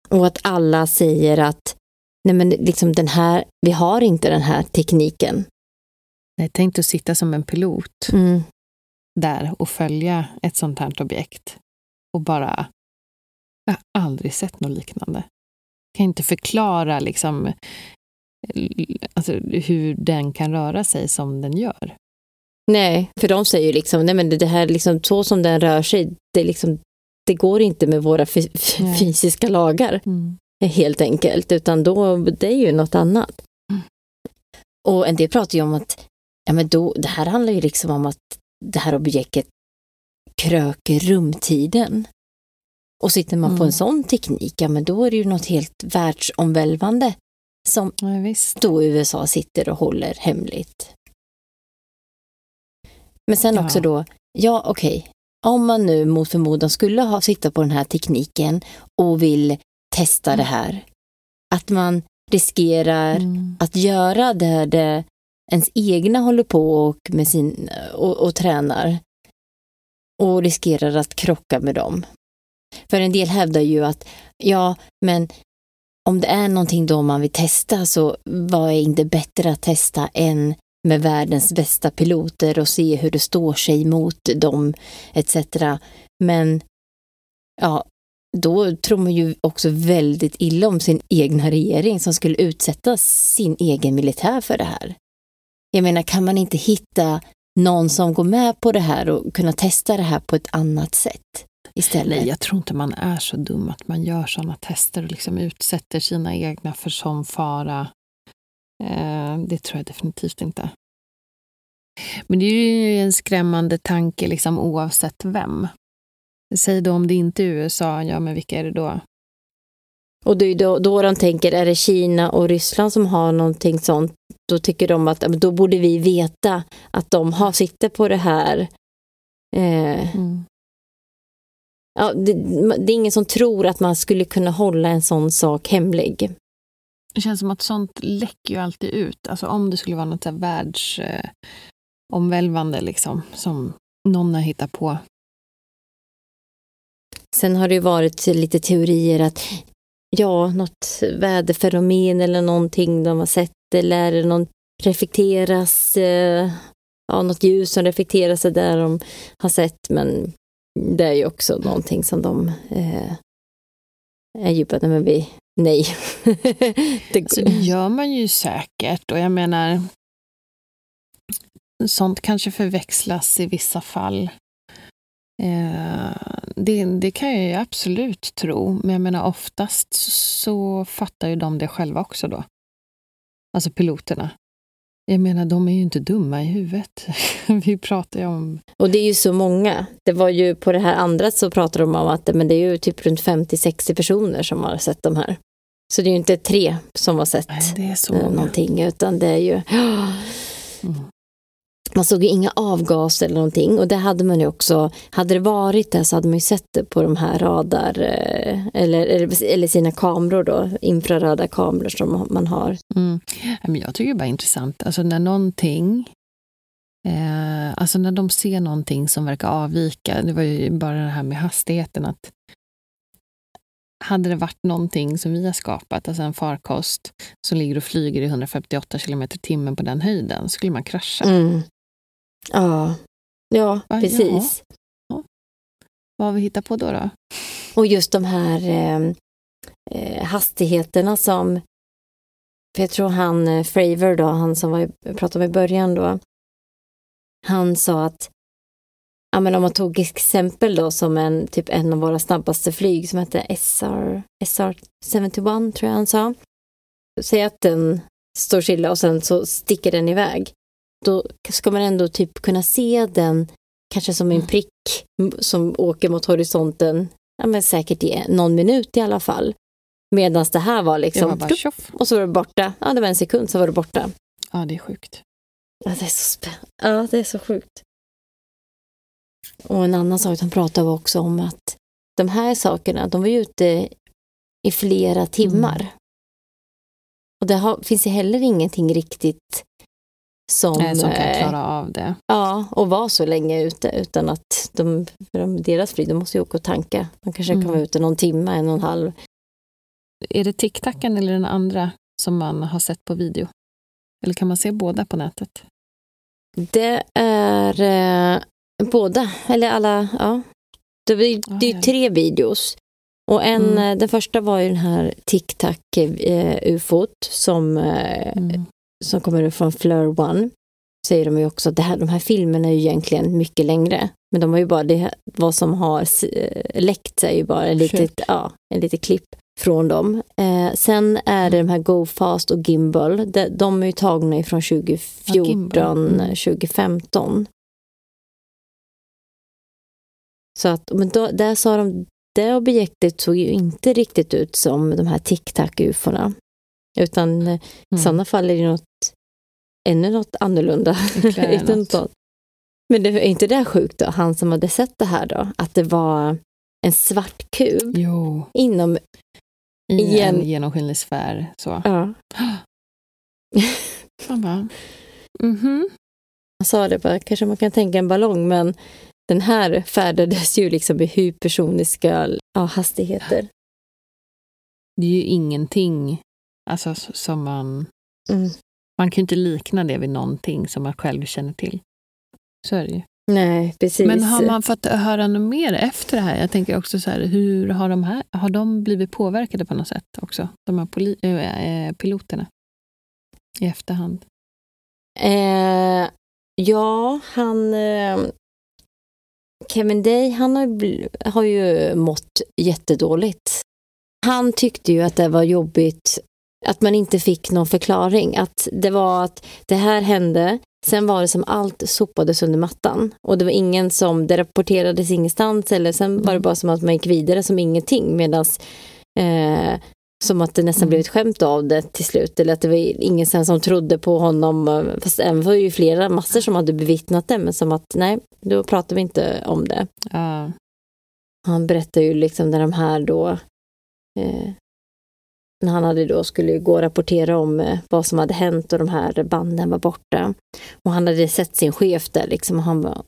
Och att alla säger att nej men liksom den här, vi har inte den här tekniken. Nej, tänk att sitta som en pilot Mm. där och följa ett sånt här objekt och bara, jag har aldrig sett något liknande. kan inte förklara liksom, l- alltså, hur den kan röra sig som den gör. Nej, för de säger ju liksom, nej men det här liksom, så som den rör sig, det, liksom, det går inte med våra Nej. fysiska lagar. Helt enkelt, utan då, det är ju något annat. Mm. Och en del pratar ju om att, ja men då, det här handlar ju liksom om att det här objektet kröker rumtiden. Och sitter man på Mm. en sån teknik, ja men då är det ju något helt världsomvälvande som Ja, då USA sitter och håller hemligt. Men sen Ja. också då, ja okej, om man nu mot förmodan skulle ha sitta på den här tekniken och vill testa det här, att man riskerar Mm. att göra det det ens egna håller på och, med sin, och, och tränar och riskerar att krocka med dem. För en del hävdar ju att ja, men om det är någonting då man vill testa så vad är inte bättre att testa än med världens bästa piloter och se hur det står sig mot dem etc. Men ja, då tror man ju också väldigt illa om sin egna regering som skulle utsätta sin egen militär för det här. Jag menar, kan man inte hitta någon som går med på det här och kunna testa det här på ett annat sätt istället? Nej, jag tror inte man är så dum att man gör sådana tester och liksom utsätter sina egna för sån fara. Eh, det tror jag definitivt inte. Men det är ju en skrämmande tanke liksom, oavsett vem. Säg då om det inte är USA, ja men vilka är det då? Och det är då, då de tänker, är det Kina och Ryssland som har någonting sånt, då tycker de att då borde vi veta att de har sitter på det här. Eh, Mm. ja, det, det är ingen som tror att man skulle kunna hålla en sån sak hemlig. Det känns som att sånt läcker ju alltid ut. Alltså om det skulle vara något världsomvälvande eh, liksom, som någon har hittat på. Sen har det ju varit lite teorier att ja, något väderfenomen eller någonting de har sett eller någon reflekteras, eh, ja, något ljus som reflekteras där de har sett, men det är ju också någonting som de eh, är ju bara, men vi, nej. det, Så det gör man ju säkert och jag menar sånt kanske förväxlas i vissa fall. Eh, det, det kan jag ju absolut tro, men jag menar oftast så fattar ju de det själva också då. Alltså piloterna. Jag menar, de är ju inte dumma i huvudet. Vi pratar ju om... Och det är ju så många. Det var ju på det här andra så pratade de om att men det är ju typ runt 50-60 personer som har sett de här. Så det är ju inte tre som har sett Nej, eh, någonting utan det är ju Mm. Man såg ju inga avgaser eller någonting och det hade man ju också, hade det varit det så hade man ju sett det på de här radar eh, eller, eller, sina kameror då, infraröda kameror som man har. Mm. Jag tycker det är bara intressant, alltså när någonting eh, alltså när de ser någonting som verkar avvika, det var ju bara det här med hastigheten, att hade det varit någonting som vi har skapat, alltså en farkost som ligger och flyger i 158 km i timmen på den höjden, skulle man krascha. Mm. Ja, ja Va? precis. Ja. Vad har vi hittat på då? då? Och just de här eh, eh, hastigheterna som, för jag tror han eh, Fravor då, han som var, pratade om i början då, han sa att ja, men om man tog exempel då som en, typ en av våra snabbaste flyg som hette SR, SR-71 tror jag han sa. Säg att den står stilla och sen så sticker den iväg. Då ska man ändå typ kunna se den kanske som en prick som åker mot horisonten, ja, men säkert i någon minut i alla fall. Medan det här var liksom, var bara och så var det borta. Ja, det var en sekund så var det borta. Ja, det är sjukt. Ja, det är så spännande. Ja, det är så sjukt. Och en annan sak, han pratade också om att de här sakerna, de var ju ute i flera timmar. Mm. Och det har, finns ju heller ingenting riktigt som, Nej, som kan eh, klara av det. ja, och vara så länge ute utan att de, för de, deras flyg, de måste ju åka och tanka. De kanske kan Mm. vara ute någon timme, en och en halv. Är det TikTaken eller den andra som man har sett på video? Eller kan man se båda på nätet? Det är eh, båda, eller alla, ja. Det, var, Ah, det är ja. tre videos. Och en, Mm. eh, den första var ju den här tic-tac-ufot som, eh, Mm. Som kommer från Fleur One. Säger de ju också att det här, de här filmerna är ju egentligen mycket längre. Men de har ju bara, det, vad som har eh, läckt är ju bara en litet, ja, en litet klipp från dem. Eh, sen är det de här Go Fast och Gimbal. De, de är ju tagna ifrån 2014, Gimbal, mm. 2015. Så att, men då, där sa de, det objektet såg ju inte riktigt ut som de här tic-tac-ufona. Utan eh, i Mm. sådana fall är det något, ännu något annorlunda. Något. Men det, är inte det sjukt då, han som hade sett det här då, att det var en svart kub Jo, inom, i en genomskinlig sfär. Så. ja, Man bara, mhm. han sa det bara, kanske man kan tänka en ballong, men den här färdades ju liksom i hypersoniska ja, hastigheter. Det är ju ingenting alltså, som man... Mm. Man kan ju inte likna det vid någonting som man själv känner till. Så är det ju. Nej, precis. Men har man fått höra något mer efter det här? Jag tänker också så här, hur har de här, har de blivit påverkade på något sätt också? De här poli, äh, piloterna? I efterhand. Eh, ja, han... Eh, Kevin Day, han har, har ju mått jättedåligt. Han tyckte ju att det var jobbigt att man inte fick någon förklaring. Att det var att det här hände, sen var det som allt sopades under mattan. Och det var ingen som, det rapporterades ingenstans eller sen var det Mm. bara som att man gick vidare som ingenting. Medan eh, som att det nästan Mm. blev ett skämt av det till slut. Eller att det var ingen sen som trodde på honom. Fast även var ju flera massor som hade bevittnat det. Men som att nej, då pratar vi inte om det. Ja. Han berättar ju liksom när de här då eh, när han hade då skulle gå och rapportera om eh, vad som hade hänt och de här banden var borta. Och han hade sett sin chef där liksom och han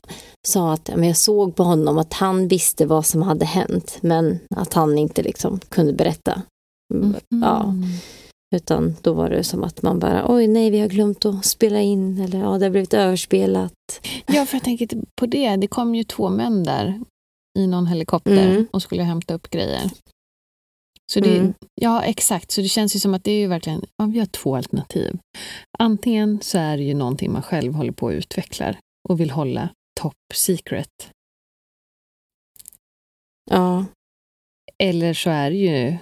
sa att ja, men jag såg på honom att han visste vad som hade hänt men att han inte liksom kunde berätta. Mm. Ja, Mm. utan då var det som att man bara oj nej vi har glömt att spela in eller ja det har blivit överspelat. ja, för jag tänker på det. Det kom ju två män där i någon helikopter Mm. och skulle hämta upp grejer. Så det, Mm. Ja, exakt. Så det känns ju som att det är ju verkligen, ja, vi har två alternativ. Antingen så är det ju någonting man själv håller på och utvecklar och vill hålla top secret. Ja, Eller så är det ju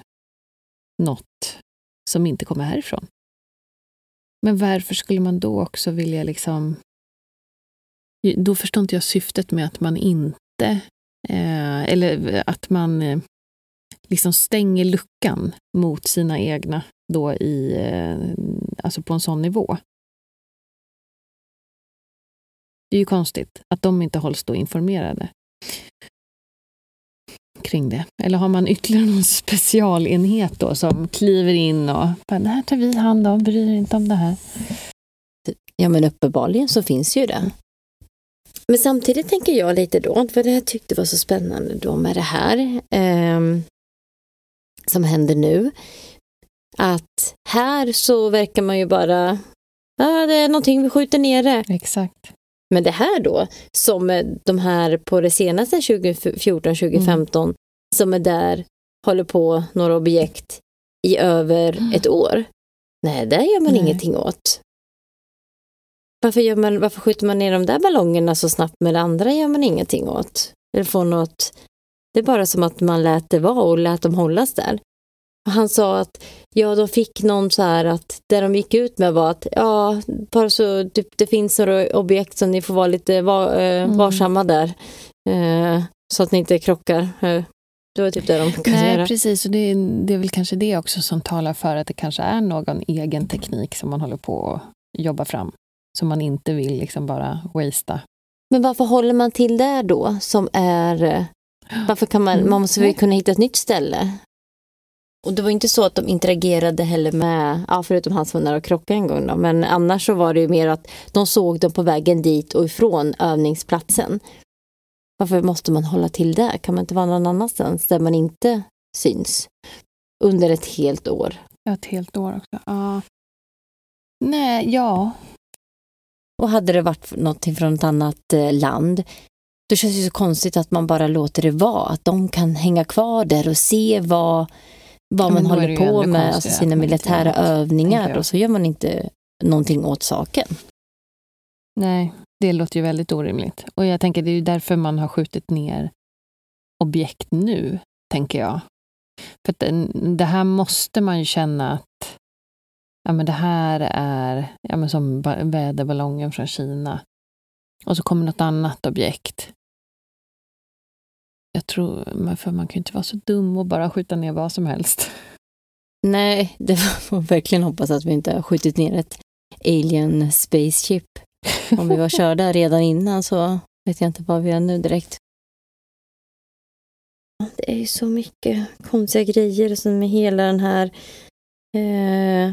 något som inte kommer härifrån. Men varför skulle man då också vilja liksom... Då förstår inte jag syftet med att man inte... Eh, eller att man eh, liksom stänger luckan mot sina egna då i... Eh, alltså på en sån nivå. Det är ju konstigt att de inte hålls då informerade kring det. Eller har man ytterligare någon specialenhet då som kliver in och bara, det här tar vi hand om, bryr er inte om det här. Ja, men uppenbarligen så finns ju det. Men samtidigt tänker jag lite då, för det jag tyckte var så spännande då med det här eh, som händer nu, att här så verkar man ju bara, ja det är någonting, vi skjuter ner det. Exakt. Men det här då, som de här på det senaste 2014-2015, mm. som är där, håller på några objekt i över mm. ett år. Nej, det gör man Nej. ingenting åt. Varför, gör man, varför skjuter man ner de där ballongerna så snabbt med det andra gör man ingenting åt? Eller får något, det är bara som att man lät det vara och lät dem hållas där. Han sa att ja, de fick någon så här att det de gick ut med var att ja, bara så det, det finns några objekt som ni får vara lite var, eh, mm. varsamma där. Eh, så att ni inte krockar. Eh, det var typ det de kunde Nej, göra. precis. Och det, det är väl kanske det också som talar för att det kanske är någon egen teknik som man håller på att jobba fram. Som man inte vill liksom bara wastea. Men varför håller man till där då som är eh, varför kan man, man måste väl kunna hitta ett nytt ställe? Och det var inte så att de interagerade heller med, ja, förutom han som var nära att krocka en gång då, men annars så var det ju mer att de såg dem på vägen dit och ifrån övningsplatsen. Varför måste man hålla till där? Kan man inte vara någon annanstans där man inte syns? Under ett helt år. Ja, ett helt år också. Ja. Nej, ja. Och hade det varit någonting från ett annat eh, land, då känns det så konstigt att man bara låter det vara. Att de kan hänga kvar där och se vad vad man håller på med, alltså sina militära övningar och så gör man inte någonting åt saken. Nej, det låter ju väldigt orimligt. Och jag tänker det är ju därför man har skjutit ner objekt nu, tänker jag. För det, här måste man ju känna att ja, men det här är ja, men som väderballongen från Kina. Och så kommer något annat objekt jag tror, för man kan ju inte vara så dum och bara skjuta ner vad som helst. Nej, det får verkligen hoppas att vi inte har skjutit ner ett alien spaceship. Om vi var körda redan innan så vet jag inte vad vi är nu direkt. Det är ju så mycket konstiga grejer som med hela den här eh,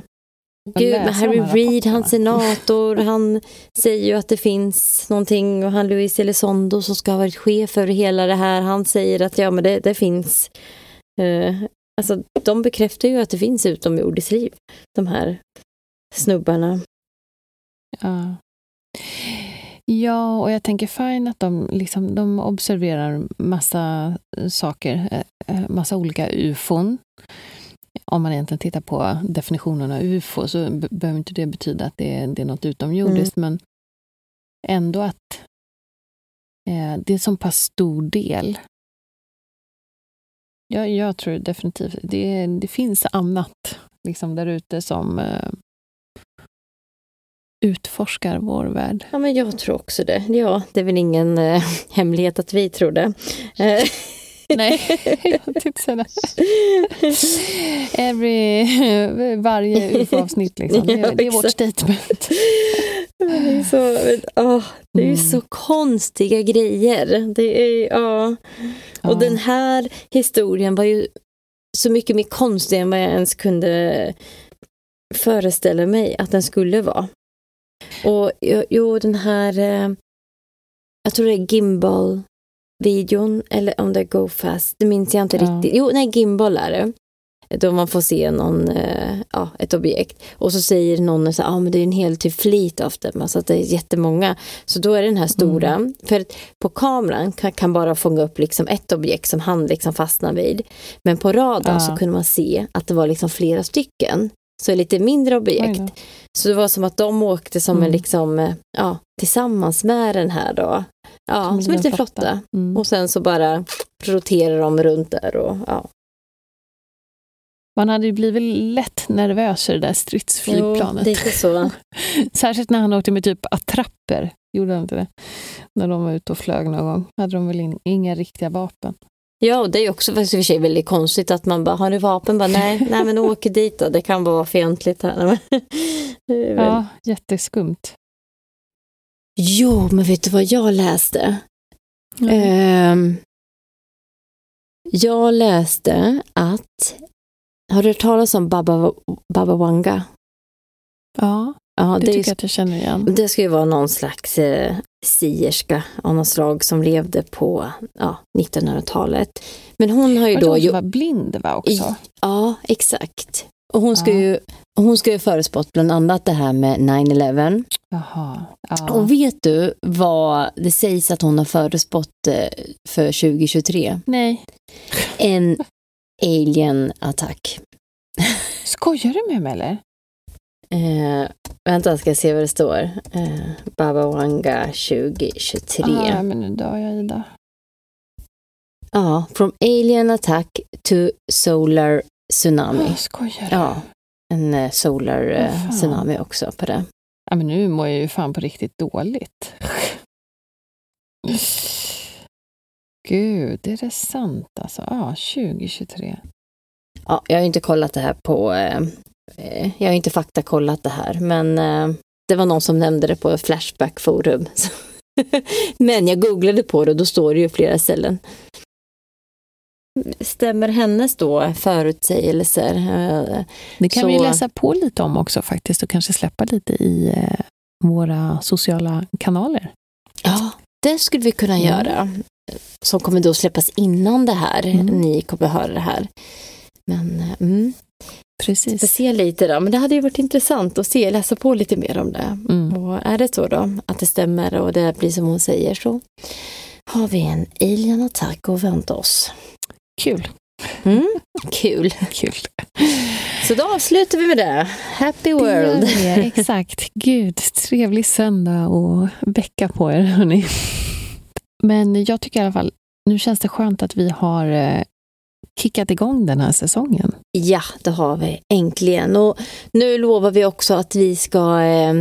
Gud, men Harry Reid, han senator, han säger ju att det finns någonting och han Luis Elizondo som ska ha varit chef över hela det här, han säger att ja men det, det finns. Uh, alltså de bekräftar ju att det finns utomjordiskt liv, de här snubbarna. Ja. Ja, och jag tänker fine att de, liksom, de observerar massa saker, eh, eh, massa olika ufon om man egentligen tittar på definitionen av UFO så behöver inte det betyda att det är, det är något utomjordiskt, mm. men ändå att eh, det är så pass stor del. Jag, jag tror definitivt det, det finns annat liksom där ute som eh, utforskar vår värld. Ja, men jag tror också det. Ja, det är väl ingen eh, hemlighet att vi tror det. Nej, jag tänkte säga. Every, varje UFO-avsnitt liksom. Det, är, det är vårt statement. det är, så, oh, det är mm. så konstiga grejer. Det är, oh. Och ja. den här historien var ju så mycket mer konstig än vad jag ens kunde föreställa mig att den skulle vara. Och jo, den här, eh, jag tror det är Gimbal videon eller om det är Go Fast, det minns jag inte ja. riktigt. Jo, nej, Gimbal är det. Då man får se någon, eh, ja, ett objekt. Och så säger någon så ah, men det är en hel typ fleet av dem, alltså att det är jättemånga. Så då är det den här stora, mm. för på kameran kan, kan, bara fånga upp liksom ett objekt som han liksom fastnar vid. Men på radarn ja. så kunde man se att det var liksom flera stycken. Så lite mindre objekt. Så det var som att de åkte som mm. en liksom, eh, ja, tillsammans med den här då. Ja, som, som en liten flotta. flotta. Mm. Och sen så bara roterar de runt där och ja. Man hade ju blivit lätt nervös i det där stridsflygplanet. Jo, lite så. Särskilt när han åkte med typ attrapper. Gjorde han inte det? När de var ute och flög någon gång. hade de väl in, inga riktiga vapen. Ja, och det är också för sig väldigt konstigt att man bara, har du vapen? Bara, nej, nej men åk dit då, det kan vara fientligt här. ja, jätteskumt. Jo, men vet du vad jag läste? Mm. Ehm, jag läste att... Har du hört talas om Baba, Baba Wanga? Ja, Ja, det, det, tycker jag att jag känner igen. det ska ju vara någon slags eh, sierska av något slag som levde på ja, 1900-talet. Men hon har ju Var då... hon ju- var blind va, också? I- Ja, exakt. Och hon ska Ja. ju hon ska ju förespått bland annat det här med 9-11. Jaha. Ja. Och vet du vad det sägs att hon har förespått eh, för 2023? Nej, En alien-attack. skojar du med mig eller? Eh, vänta, ska jag se vad det står. Eh, Baba Wanga 2023. Ah, men nu dör jag Ida. Ja, from alien attack to solar tsunami. Oh, skojar du? Ja, en eh, solar fan. tsunami också på det. Ja, men nu mår jag ju fan på riktigt dåligt. Gud, är det sant alltså? Ja, 2023. Ja, jag har inte kollat det här på, eh, eh, jag har inte faktakollat det här, men eh, det var någon som nämnde det på Flashback forum. Men jag googlade på det och då står det ju flera ställen. Stämmer hennes då förutsägelser? Eh, Det kan Så- vi läsa på lite om också faktiskt och kanske släppa lite i eh, våra sociala kanaler. Ja, det skulle vi kunna Mm. göra. Som kommer då släppas innan det här. Mm. Ni kommer höra det här. Men eh, mm, Precis. se lite då. Men det hade ju varit intressant att se, läsa på lite mer om det. Mm. Och är det så då, att det stämmer och det blir som hon säger så har vi en alien-attack att vänta oss. Kul. Mm, kul. Kul. Så då avslutar vi med det. Happy Det world. gör vi, exakt. Gud, trevlig söndag och vecka på er, hörni. Men jag tycker i alla fall, nu känns det skönt att vi har eh, kickat igång den här säsongen. Ja, det har vi äntligen. Och nu lovar vi också att vi ska, eh,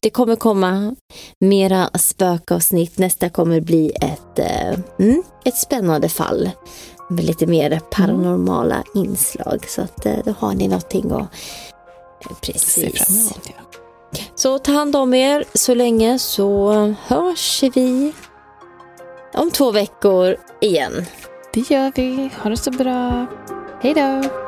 det kommer komma mera spökavsnitt. Nästa kommer bli ett, eh, mm, ett spännande fall med lite mer paranormala inslag. Så att eh, då har ni någonting att... Precis. fram emot. Ja. Så ta hand om er så länge så hörs vi om två veckor igen. Det gör vi. Ha det så bra. Hej då!